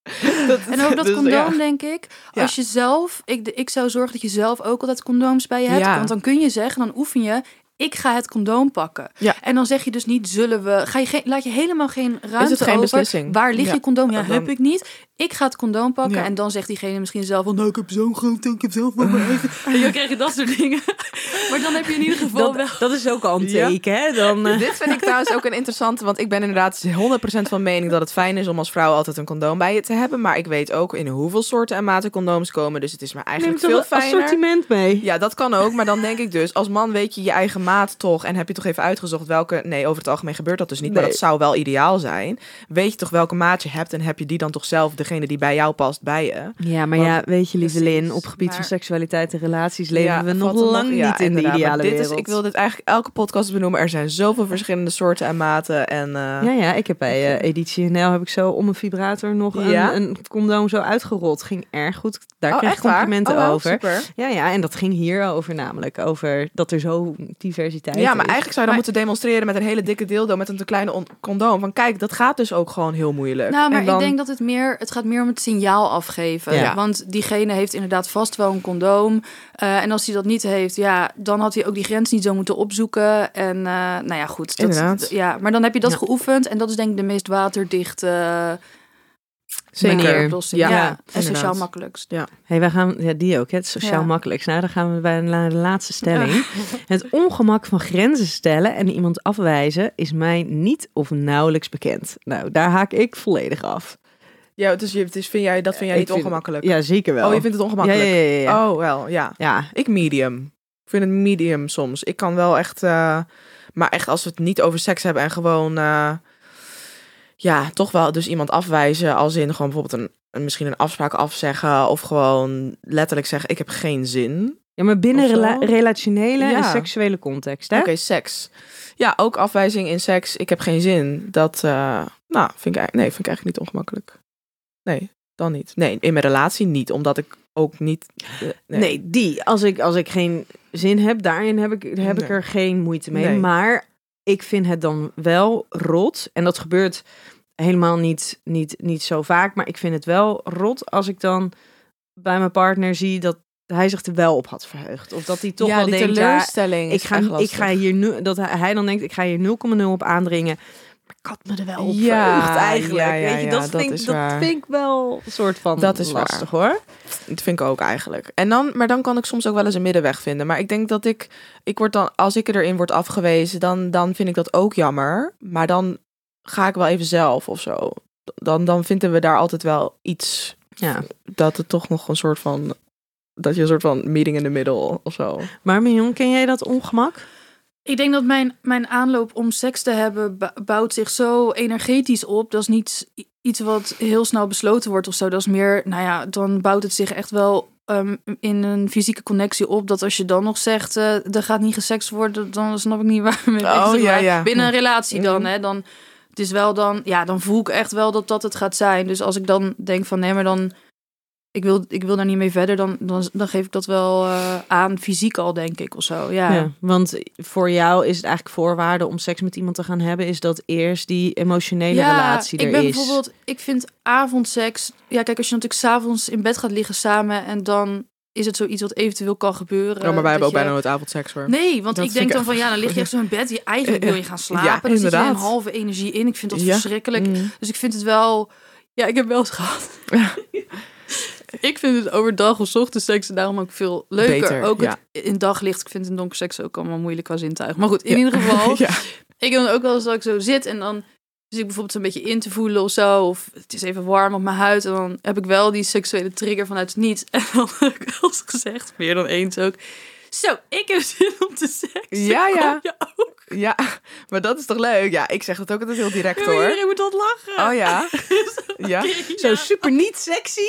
Speaker 3: En ook dat
Speaker 6: Dus,
Speaker 3: condoom,
Speaker 6: ja.
Speaker 3: denk ik.
Speaker 6: Ja.
Speaker 3: Als je zelf, ik, ik zou zorgen dat je zelf ook altijd condooms bij je hebt.
Speaker 6: Ja.
Speaker 3: Want dan kun je zeggen, dan oefen je, ik ga het condoom pakken.
Speaker 6: Ja.
Speaker 3: En dan zeg je dus niet, zullen we, ga je geen, laat je helemaal geen ruimte
Speaker 6: geen
Speaker 3: over.
Speaker 6: beslissing?
Speaker 3: Waar ligt
Speaker 6: Ja.
Speaker 3: je condoom? Ja,
Speaker 6: Dan-
Speaker 3: heb ik niet. Ik ga het condoom pakken.
Speaker 6: Ja.
Speaker 3: En dan zegt diegene misschien zelf, van, nou, ik heb zo'n groot, ik heb zelf wel mijn eigen. En dan krijg je dat soort dingen. maar dan heb je in ieder geval wel...
Speaker 4: Dat, dat is ook al een
Speaker 6: Ja.
Speaker 4: teken, hè? Dan, eh,
Speaker 6: Dit vind ik trouwens ook een interessante, want ik ben inderdaad 100% van mening dat het fijn is om als vrouw altijd een condoom bij je te hebben. Maar ik weet ook in hoeveel soorten en maten condooms komen. Dus het is maar eigenlijk veel fijner.
Speaker 4: assortiment mee.
Speaker 6: Ja, dat kan ook. Maar dan denk ik dus, als man weet je je eigen maat toch. En heb je toch even uitgezocht welke. Nee, over het algemeen gebeurt dat dus niet. Maar dat zou wel ideaal zijn. Weet je toch welke maat je hebt. En heb je die dan toch zelf, degene die bij jou past, bij je.
Speaker 4: Ja, maar
Speaker 6: Want-
Speaker 4: ja, weet je, lieve
Speaker 3: Precies,
Speaker 4: Lin, op gebied van seksualiteit en relaties leven
Speaker 6: Ja,
Speaker 4: we nog lang
Speaker 6: ja,
Speaker 4: niet in de ideale
Speaker 6: dit
Speaker 4: wereld.
Speaker 6: Is, ik wil dit eigenlijk elke podcast benoemen. Er zijn zoveel verschillende soorten en maten. En eh,
Speaker 4: Ja, ja, ik heb bij eh, Editie NL heb ik zo om een vibrator nog een,
Speaker 6: Ja?
Speaker 4: een condoom zo uitgerold. Ging erg goed. Daar
Speaker 6: oh,
Speaker 4: kreeg ik complimenten
Speaker 6: Oh,
Speaker 4: over.
Speaker 6: Super.
Speaker 4: Ja, ja, en dat ging hier over namelijk. Over dat er zo diversiteit
Speaker 6: Ja, maar
Speaker 4: is.
Speaker 6: eigenlijk zou je dan moeten demonstreren met een hele dikke dildo met een te kleine on- condoom. Van kijk, dat gaat dus ook gewoon heel moeilijk.
Speaker 3: Nou, maar
Speaker 6: En dan-
Speaker 3: ik denk dat het meer, het gaat meer om het signaal afgeven.
Speaker 4: Ja.
Speaker 3: Want diegene heeft inderdaad vast wel een condoom. Eh, en als hij dat niet heeft, ja, dan had hij ook die grens niet zo moeten opzoeken. En eh, nou ja, goed. Dat,
Speaker 6: Inderdaad.
Speaker 3: Ja, maar dan heb je dat
Speaker 4: Ja.
Speaker 3: geoefend. En dat is denk ik de meest waterdichte
Speaker 6: Zeker.
Speaker 4: manier.
Speaker 3: oplossing.
Speaker 6: Ja,
Speaker 3: Ja, en
Speaker 6: inderdaad.
Speaker 3: sociaal makkelijkst.
Speaker 4: Hey, wij gaan, ja, die ook, hè, het sociaal
Speaker 3: Ja.
Speaker 4: makkelijkst. Nou, dan gaan we bij naar de laatste stelling. Het ongemak van grenzen stellen en iemand afwijzen is mij niet of nauwelijks bekend. Nou, daar haak ik volledig af.
Speaker 6: Ja, dus, je, dus vind jij, dat vind jij
Speaker 4: Ik
Speaker 6: niet
Speaker 4: vind-
Speaker 6: ongemakkelijk?
Speaker 4: Ja, zeker wel.
Speaker 6: Oh, je vindt het ongemakkelijk?
Speaker 4: Ja, ja, ja, ja.
Speaker 6: Oh, wel, ja.
Speaker 4: Ja,
Speaker 6: Ik medium. Ik vind het medium soms. Ik kan wel echt... eh, maar echt als we het niet over seks hebben en gewoon... eh, ja, toch wel dus iemand afwijzen als in gewoon bijvoorbeeld een, een misschien een afspraak afzeggen of gewoon letterlijk zeggen ik heb geen zin.
Speaker 4: ja maar binnen rela- relationele en seksuele context, hè?
Speaker 6: Oké, seks. Ja, ook afwijzing in seks. Ik heb geen zin. Dat, eh, nou, vind ik, eigenlijk- nee, vind ik eigenlijk niet ongemakkelijk. Nee, dan niet. Nee, in mijn relatie niet, omdat ik ook niet. eh,
Speaker 4: Nee. die. Als ik, als ik geen zin heb, daarin heb ik, heb ik er geen moeite mee.
Speaker 6: Nee.
Speaker 4: Maar ik vind het dan wel rot. En dat gebeurt helemaal niet, niet, niet zo vaak. Maar ik vind het wel rot als ik dan bij mijn partner zie dat hij zich er wel op had verheugd. Of dat hij toch
Speaker 6: ja,
Speaker 4: wel
Speaker 6: die
Speaker 4: denkt, ja,
Speaker 6: teleurstelling.
Speaker 4: ik
Speaker 6: is
Speaker 4: ga, ik ga hier nu, dat hij, hij dan denkt, ik ga hier 0,0 op aandringen. Ik had me er wel op
Speaker 6: Ja,
Speaker 4: eigenlijk.
Speaker 6: ja, ja,
Speaker 4: Weet je, dat,
Speaker 6: dat
Speaker 4: vind, ik-
Speaker 6: is
Speaker 4: dat
Speaker 6: waar.
Speaker 4: vind ik wel een soort van
Speaker 6: Dat is waar.
Speaker 4: lastig hoor.
Speaker 6: Dat vind ik ook eigenlijk. En dan, maar dan kan ik soms ook wel eens een middenweg vinden. Maar ik denk dat ik, ik word dan, als ik erin word afgewezen, dan, dan vind ik dat ook jammer. Maar dan ga ik wel even zelf of zo. Dan, dan vinden we daar altijd wel iets
Speaker 4: Ja.
Speaker 6: dat het toch nog een soort van, dat je een soort van meeting in the middle of zo.
Speaker 4: Maar Mignon, ken jij dat ongemak?
Speaker 3: Ik denk dat mijn, mijn aanloop om seks te hebben bouwt zich zo energetisch op. Dat is niet iets wat heel snel besloten wordt of zo. Dat is meer, nou ja, dan bouwt het zich echt wel ehm, in een fysieke connectie op. Dat als je dan nog zegt, eh er gaat niet gesext worden, dan snap ik niet waar we mee bezig
Speaker 6: Oh, ja.
Speaker 3: Binnen een relatie dan,
Speaker 6: Mhm.
Speaker 3: hè, dan... Het is wel dan, ja, dan voel ik echt wel dat dat het gaat zijn. Dus als ik dan denk van, nee, maar dan... Ik wil, ik wil daar niet mee verder, dan, dan, dan geef ik dat wel eh, aan, fysiek al, denk ik, of zo. Ja.
Speaker 4: Ja, want voor jou is het eigenlijk voorwaarde om seks met iemand te gaan hebben, is dat eerst die emotionele relatie er
Speaker 3: ik ben
Speaker 4: is.
Speaker 3: bijvoorbeeld, ik vind avondseks. Ja, kijk, als je natuurlijk s'avonds in bed gaat liggen samen en dan is het zoiets wat eventueel kan gebeuren.
Speaker 6: Ja, maar wij hebben ook bijna nooit avondseks hoor.
Speaker 3: Nee, want
Speaker 6: Dat
Speaker 3: ik denk
Speaker 6: ik
Speaker 3: dan van ja, dan lig je echt zo in bed. Je eigenlijk wil je gaan slapen.
Speaker 6: Ja,
Speaker 3: dan zit je in
Speaker 6: inderdaad.
Speaker 3: halve energie in. Ik vind dat
Speaker 6: Ja.
Speaker 3: verschrikkelijk.
Speaker 6: Mm.
Speaker 3: Dus ik vind het wel. Ja, ik heb wel eens gehad. ik vind het overdag of 's ochtends seks daarom ook veel leuker.
Speaker 6: Beter,
Speaker 3: ook
Speaker 6: ja.
Speaker 3: het in daglicht. Ik vind in donker seks ook allemaal moeilijk qua zintuig. Maar goed, in
Speaker 6: Ja.
Speaker 3: ieder geval.
Speaker 6: Ja.
Speaker 3: Ik dan ook wel eens dat ik zo zit en dan zit ik bijvoorbeeld een beetje in te voelen of zo. Of het is even warm op mijn huid. En dan heb ik wel die seksuele trigger vanuit het niets. En dan heb ik wel eens gezegd, meer dan eens ook. Zo, ik heb zin om te seksen.
Speaker 6: Ja, ja.
Speaker 3: Je ook?
Speaker 6: Ja, maar dat is toch leuk? Ja, ik zeg dat ook altijd heel direct
Speaker 3: Ja,
Speaker 6: hoor.
Speaker 3: iedereen moet dat lachen.
Speaker 6: Oh ja. Ja.
Speaker 4: Zo super niet sexy.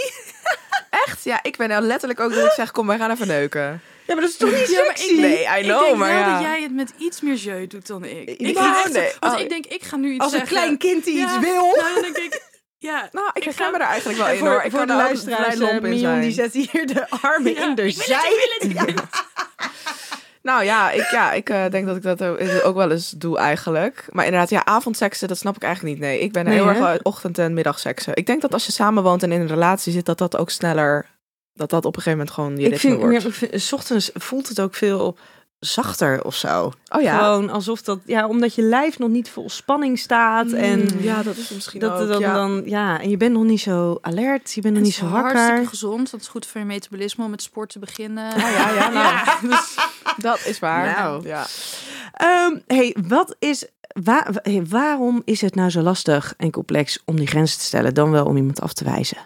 Speaker 6: Echt? Ja, ik ben nou letterlijk ook dat ik zeg, kom, wij gaan even neuken.
Speaker 4: Ja, maar dat is toch niet
Speaker 3: Ja, ik
Speaker 4: sexy?
Speaker 3: denk,
Speaker 6: Nee, I
Speaker 3: ik
Speaker 6: know,
Speaker 3: denk
Speaker 6: maar
Speaker 3: wel
Speaker 6: ja.
Speaker 3: dat jij het met iets meer jeu doet dan ik. Ik
Speaker 6: Nou,
Speaker 3: ga echt,
Speaker 6: nee.
Speaker 3: Want
Speaker 6: Oh.
Speaker 3: ik denk, ik ga nu iets
Speaker 4: Als een klein kind die
Speaker 3: Ja,
Speaker 4: iets wil.
Speaker 3: Nou, dan denk ik, ja.
Speaker 6: Nou, ik
Speaker 3: ga-
Speaker 6: me er eigenlijk wel in
Speaker 4: voor,
Speaker 6: hoor. Ik
Speaker 4: voor
Speaker 6: kan
Speaker 4: de
Speaker 6: er
Speaker 4: luisteraars, eh, Mion die zet hier de armen in de
Speaker 3: ik wil het,
Speaker 4: zij.
Speaker 6: Nou ja, ik, ja, ik eh, denk dat ik dat ook, ook wel eens doe eigenlijk. Maar inderdaad, ja, avondseksen, dat snap ik eigenlijk niet. Nee, ik ben
Speaker 4: Nee,
Speaker 6: heel
Speaker 4: hè?
Speaker 6: erg wel ochtend- en middagseksen. Ik denk dat als je samenwoont en in een relatie zit, dat dat ook sneller... Dat dat op een gegeven moment gewoon je
Speaker 4: Ik
Speaker 6: ritme
Speaker 4: vind,
Speaker 6: wordt.
Speaker 4: ja, ik vind- 's ochtends voelt het ook veel zachter of zo.
Speaker 6: Oh ja?
Speaker 4: Gewoon alsof dat, ja, omdat je lijf nog niet vol spanning staat. En
Speaker 6: Mm, ja, dat is misschien
Speaker 4: dat
Speaker 6: ook,
Speaker 4: dan,
Speaker 6: ja.
Speaker 4: dan, ja, en je bent nog niet zo alert, je bent nog
Speaker 3: Het
Speaker 4: niet
Speaker 3: is
Speaker 4: zo
Speaker 3: hartstikke
Speaker 4: wakker.
Speaker 3: gezond. Dat is goed voor je metabolisme om met sport te beginnen.
Speaker 6: Ja, ja, ja, nou, dus dat is waar.
Speaker 4: Nou.
Speaker 6: Ja.
Speaker 4: Ehm, hey, wat is, wa- wa- hey, waarom is het nou zo lastig en complex om die grenzen te stellen, dan wel om iemand af te wijzen?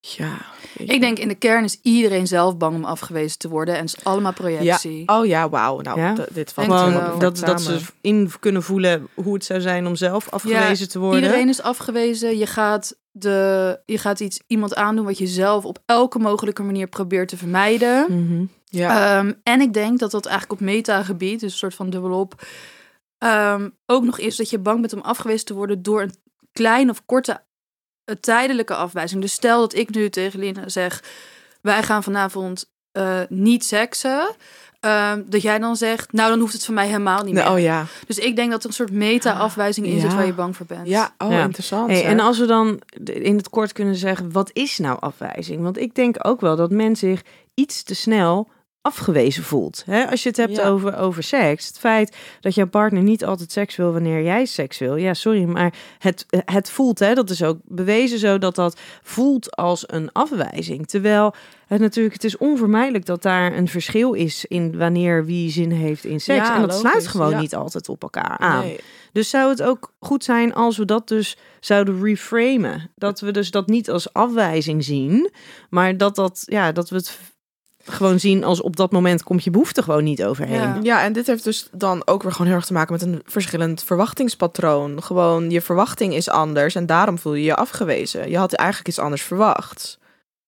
Speaker 6: ja.
Speaker 3: Ik denk in de kern is iedereen zelf bang om afgewezen te worden. En het is allemaal projectie.
Speaker 6: Ja. Oh ja, wauw. Nou,
Speaker 4: Ja?
Speaker 6: dit valt
Speaker 3: wel.
Speaker 4: dat, dat ze in kunnen voelen hoe het zou zijn om zelf afgewezen te worden.
Speaker 3: Iedereen is afgewezen. Je gaat, de, je gaat iets, iemand aandoen wat je zelf op elke mogelijke manier probeert te vermijden.
Speaker 4: Mhm.
Speaker 6: Ja.
Speaker 3: Ehm, en ik denk dat dat eigenlijk op metagebied, dus een soort van dubbelop, ehm, ook nog is dat je bang bent om afgewezen te worden door een kleine of korte eh, tijdelijke afwijzing. Dus stel dat ik nu tegen Lina zeg, wij gaan vanavond eh, niet seksen. Ehm, dat jij dan zegt, nou dan hoeft het voor mij helemaal niet meer.
Speaker 6: oh ja.
Speaker 3: Dus ik denk dat er een soort meta-afwijzing in zit waar je bang voor bent.
Speaker 6: Ja, oh
Speaker 4: Ja.
Speaker 6: interessant.
Speaker 4: Hey, en als we dan in het kort kunnen zeggen, wat is nou afwijzing? Want ik denk ook wel dat men zich iets te snel afgewezen voelt. Hè? Als je het hebt
Speaker 6: Ja.
Speaker 4: over, over seks, het feit dat jouw partner niet altijd seks wil wanneer jij seks wil. Ja, sorry, maar het, het voelt, hè, dat is ook bewezen zo, dat dat voelt als een afwijzing. Terwijl het natuurlijk, het is onvermijdelijk dat daar een verschil is in wanneer wie zin heeft in seks.
Speaker 6: Ja,
Speaker 4: en dat sluit gewoon
Speaker 6: ja.
Speaker 4: niet altijd op elkaar aan.
Speaker 6: Nee.
Speaker 4: Dus zou het ook goed zijn als we dat dus zouden reframen? Dat we dus dat niet als afwijzing zien, maar dat, dat, ja, dat we het gewoon zien als op dat moment komt je behoefte gewoon niet overheen.
Speaker 3: Ja.
Speaker 6: Ja, en dit heeft dus dan ook weer gewoon heel erg te maken met een verschillend verwachtingspatroon. Gewoon, je verwachting is anders en daarom voel je je afgewezen. Je had eigenlijk iets anders verwacht.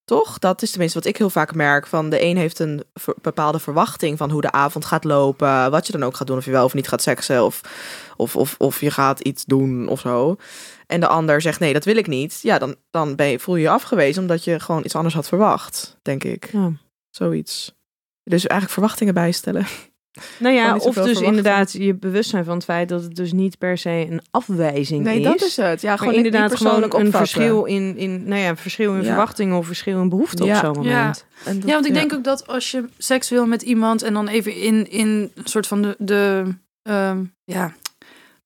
Speaker 6: Toch? Dat is tenminste wat ik heel vaak merk. Van de een heeft een bepaalde verwachting van hoe de avond gaat lopen. Wat je dan ook gaat doen. Of je wel of niet gaat seksen. Of, of, of, of je gaat iets doen of zo. En de ander zegt nee, dat wil ik niet. Ja, dan, dan ben je, voel je je afgewezen omdat je gewoon iets anders had verwacht. Denk ik.
Speaker 4: Ja.
Speaker 6: Zoiets. Dus eigenlijk verwachtingen bijstellen.
Speaker 4: Nou ja, of dus
Speaker 6: verwachten.
Speaker 4: inderdaad je bewustzijn van het feit dat het dus niet per se een afwijzing
Speaker 6: Nee,
Speaker 4: is.
Speaker 6: dat is het. Ja,
Speaker 4: maar
Speaker 6: gewoon
Speaker 4: inderdaad gewoon een
Speaker 6: opvatten.
Speaker 4: verschil in, in, nou ja, een verschil in
Speaker 6: Ja.
Speaker 4: verwachtingen of verschil in behoefte
Speaker 6: Ja.
Speaker 4: op zo'n moment.
Speaker 6: En dat-
Speaker 3: Ja, want ik denk ook dat als je seks wil met iemand en dan even in, in een soort van de, de ehm, ja,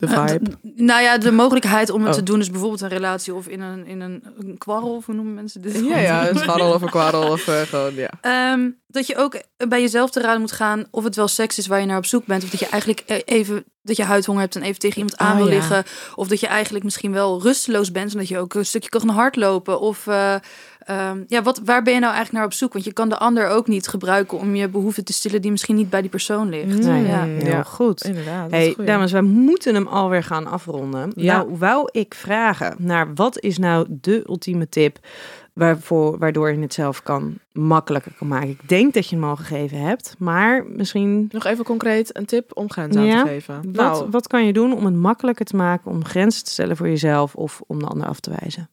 Speaker 6: De
Speaker 3: eh,
Speaker 6: vibe.
Speaker 3: nou ja, de mogelijkheid om het
Speaker 6: Oh.
Speaker 3: te doen, dus bijvoorbeeld een relatie of in een, in een, een kwarrel, of hoe noemen mensen dit?
Speaker 6: Ja, ja, een scharrel of een kwarrel of eh, gewoon, ja.
Speaker 3: Ehm, dat je ook bij jezelf te raden moet gaan of het wel seks is waar je naar op zoek bent. Of dat je eigenlijk e- even dat je huidhonger hebt en even tegen iemand aan
Speaker 6: Oh,
Speaker 3: wil
Speaker 6: ja.
Speaker 3: liggen. Of dat je eigenlijk misschien wel rusteloos bent, zodat je ook een stukje kan hardlopen. Of eh, ehm, ja, wat, waar ben je nou eigenlijk naar op zoek? Want je kan de ander ook niet gebruiken om je behoefte te stillen die misschien niet bij die persoon ligt.
Speaker 4: Nee,
Speaker 3: ja.
Speaker 4: heel
Speaker 6: Ja,
Speaker 4: goed.
Speaker 6: Inderdaad. dat is
Speaker 4: Hey, dames, wij moeten hem alweer gaan afronden.
Speaker 6: Ja.
Speaker 4: Nou, wou ik vragen naar wat is nou de ultieme tip waarvoor, waardoor je het zelf kan makkelijker kan maken. Ik denk dat je hem al gegeven hebt, maar misschien
Speaker 6: Nog even concreet een tip om grenzen
Speaker 4: Ja.
Speaker 6: aan te geven.
Speaker 4: wat,
Speaker 6: Nou,
Speaker 4: wat kan je doen om het makkelijker te maken om grenzen te stellen voor jezelf of om de ander af te wijzen?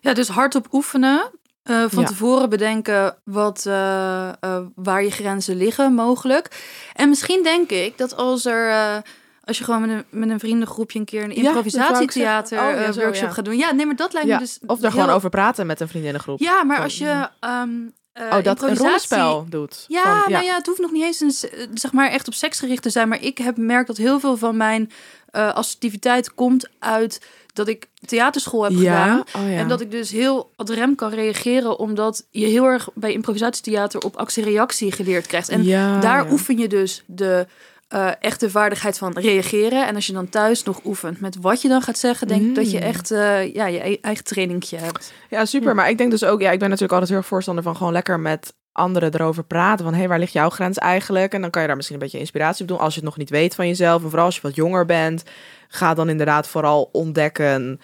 Speaker 3: Ja, dus hardop oefenen. Eh, van
Speaker 6: Ja.
Speaker 3: tevoren bedenken wat, eh, eh, waar je grenzen liggen, mogelijk. En misschien denk ik dat als er. als je gewoon met een, met een vriendengroepje een keer een improvisatietheater.
Speaker 6: Oh, ja, zo,
Speaker 3: workshop
Speaker 6: ja.
Speaker 3: gaat doen. Ja, nee, maar dat lijkt
Speaker 6: ja,
Speaker 3: me dus.
Speaker 6: of daar
Speaker 3: heel-
Speaker 6: gewoon over praten met een vriendinnengroep.
Speaker 3: Ja, maar als je. ehm eh,
Speaker 6: oh, dat een rollenspel doet.
Speaker 3: Ja,
Speaker 6: Van-
Speaker 3: nou ja, het hoeft nog niet eens een, zeg maar echt op seks gericht te zijn. Maar ik heb merkt dat heel veel van mijn assertiviteit komt uit dat ik theaterschool heb gedaan.
Speaker 6: Oh ja.
Speaker 3: En dat ik dus heel ad rem kan reageren, omdat je heel erg bij improvisatietheater op actie-reactie geleerd krijgt. En
Speaker 6: Ja,
Speaker 3: daar oefen je dus de eh, echte vaardigheid van reageren. En als je dan thuis nog oefent met wat je dan gaat zeggen, denk ik dat je
Speaker 6: Mm.
Speaker 3: echt eh, ja, je e- eigen trainingje hebt.
Speaker 6: Ja, super. Maar ik denk dus ook, ja, ik ben natuurlijk altijd heel erg voorstander van gewoon lekker met anderen erover praten. Van, hé, hey, waar ligt jouw grens eigenlijk? En dan kan je daar misschien een beetje inspiratie op doen als je het nog niet weet van jezelf. En vooral als je wat jonger bent, ga dan inderdaad vooral ontdekken.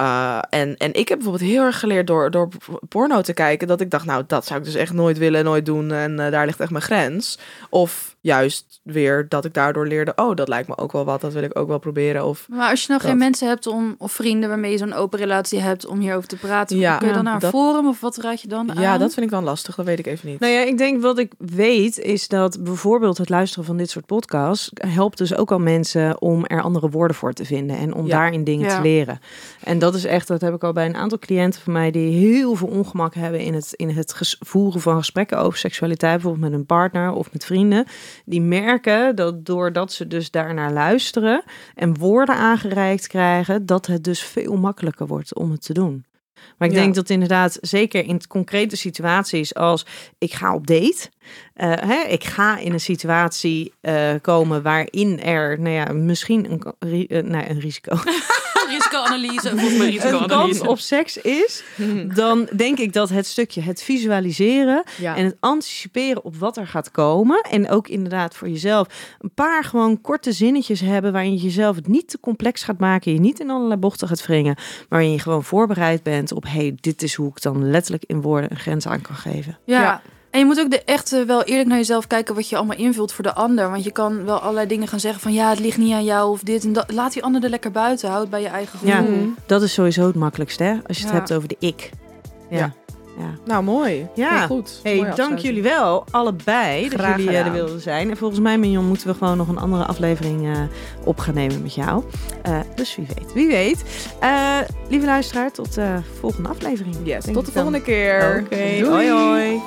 Speaker 6: Uh, en, en ik heb bijvoorbeeld heel erg geleerd door, door porno te kijken, dat ik dacht, nou, dat zou ik dus echt nooit willen, nooit doen. En uh, daar ligt echt mijn grens. Of juist weer dat ik daardoor leerde, oh, dat lijkt me ook wel wat, dat wil ik ook wel proberen. Of
Speaker 3: Maar als je nou
Speaker 6: dat.
Speaker 3: geen mensen hebt om, of vrienden waarmee je zo'n open relatie hebt om hierover te praten,
Speaker 6: Ja,
Speaker 3: kun je dan naar een forum of wat raad je dan aan?
Speaker 6: ja, dat vind ik dan lastig, dat weet ik even niet.
Speaker 4: Nou ja, ik denk wat ik weet is dat bijvoorbeeld het luisteren van dit soort podcasts helpt dus ook al mensen om er andere woorden voor te vinden en om
Speaker 6: Ja.
Speaker 4: daarin dingen
Speaker 3: Ja.
Speaker 4: te leren. En dat is echt, dat heb ik al bij een aantal cliënten van mij die heel veel ongemak hebben in het, in het voeren van gesprekken over seksualiteit, bijvoorbeeld met een partner of met vrienden. Die merken dat doordat ze dus daarnaar luisteren en woorden aangereikt krijgen, dat het dus veel makkelijker wordt om het te doen. Maar ik
Speaker 6: Ja.
Speaker 4: denk dat inderdaad, zeker in concrete situaties als ik ga op date. Eh, hè, ik ga in een situatie eh, komen waarin er, nou ja, misschien een, ri- eh, nou, een risico,
Speaker 7: Risicoanalyse, volgens mij
Speaker 4: een kans
Speaker 7: risicoanalyse.
Speaker 4: op seks is, dan denk ik dat het stukje het visualiseren
Speaker 6: Ja.
Speaker 4: en het anticiperen op wat er gaat komen. En ook inderdaad voor jezelf een paar gewoon korte zinnetjes hebben waarin je jezelf het niet te complex gaat maken. Je niet in allerlei bochten gaat wringen. Maar waarin je gewoon voorbereid bent op hey, dit is hoe ik dan letterlijk in woorden een grens aan kan geven.
Speaker 3: Ja.
Speaker 6: Ja.
Speaker 3: En je moet ook de echt wel eerlijk naar jezelf kijken wat je allemaal invult voor de ander. Want je kan wel allerlei dingen gaan zeggen van ja, het ligt niet aan jou of dit en dat. Laat die ander er lekker buiten. Houd bij je eigen
Speaker 4: Ja,
Speaker 3: gevoel.
Speaker 4: dat is sowieso het makkelijkste hè? als je het
Speaker 3: Ja.
Speaker 4: hebt over de ik. Ja.
Speaker 6: Ja.
Speaker 4: ja.
Speaker 6: Nou, mooi.
Speaker 4: Ja.
Speaker 6: Heel goed.
Speaker 4: Hey, dank jullie wel, allebei, dat jullie eh, er
Speaker 6: gedaan.
Speaker 4: wilden zijn. En volgens mij, Mignon, moeten we gewoon nog een andere aflevering eh, op gaan nemen met jou. Eh, dus wie weet, wie weet. Eh, lieve luisteraar, tot de volgende aflevering.
Speaker 6: Yes, tot de volgende keer.
Speaker 4: Oké,
Speaker 6: Doei.
Speaker 4: hoi hoi.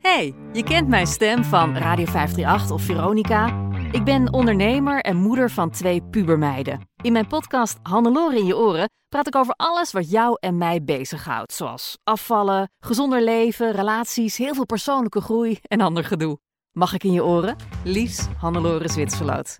Speaker 8: Hey, je kent mijn stem van Radio 538 of Veronica. Ik ben ondernemer en moeder van twee pubermeiden. In mijn podcast Hannelore in je oren praat ik over alles wat jou en mij bezighoudt. Zoals afvallen, gezonder leven, relaties, heel veel persoonlijke groei en ander gedoe. Mag ik in je oren? Liefs, Hannelore Zwitserloot.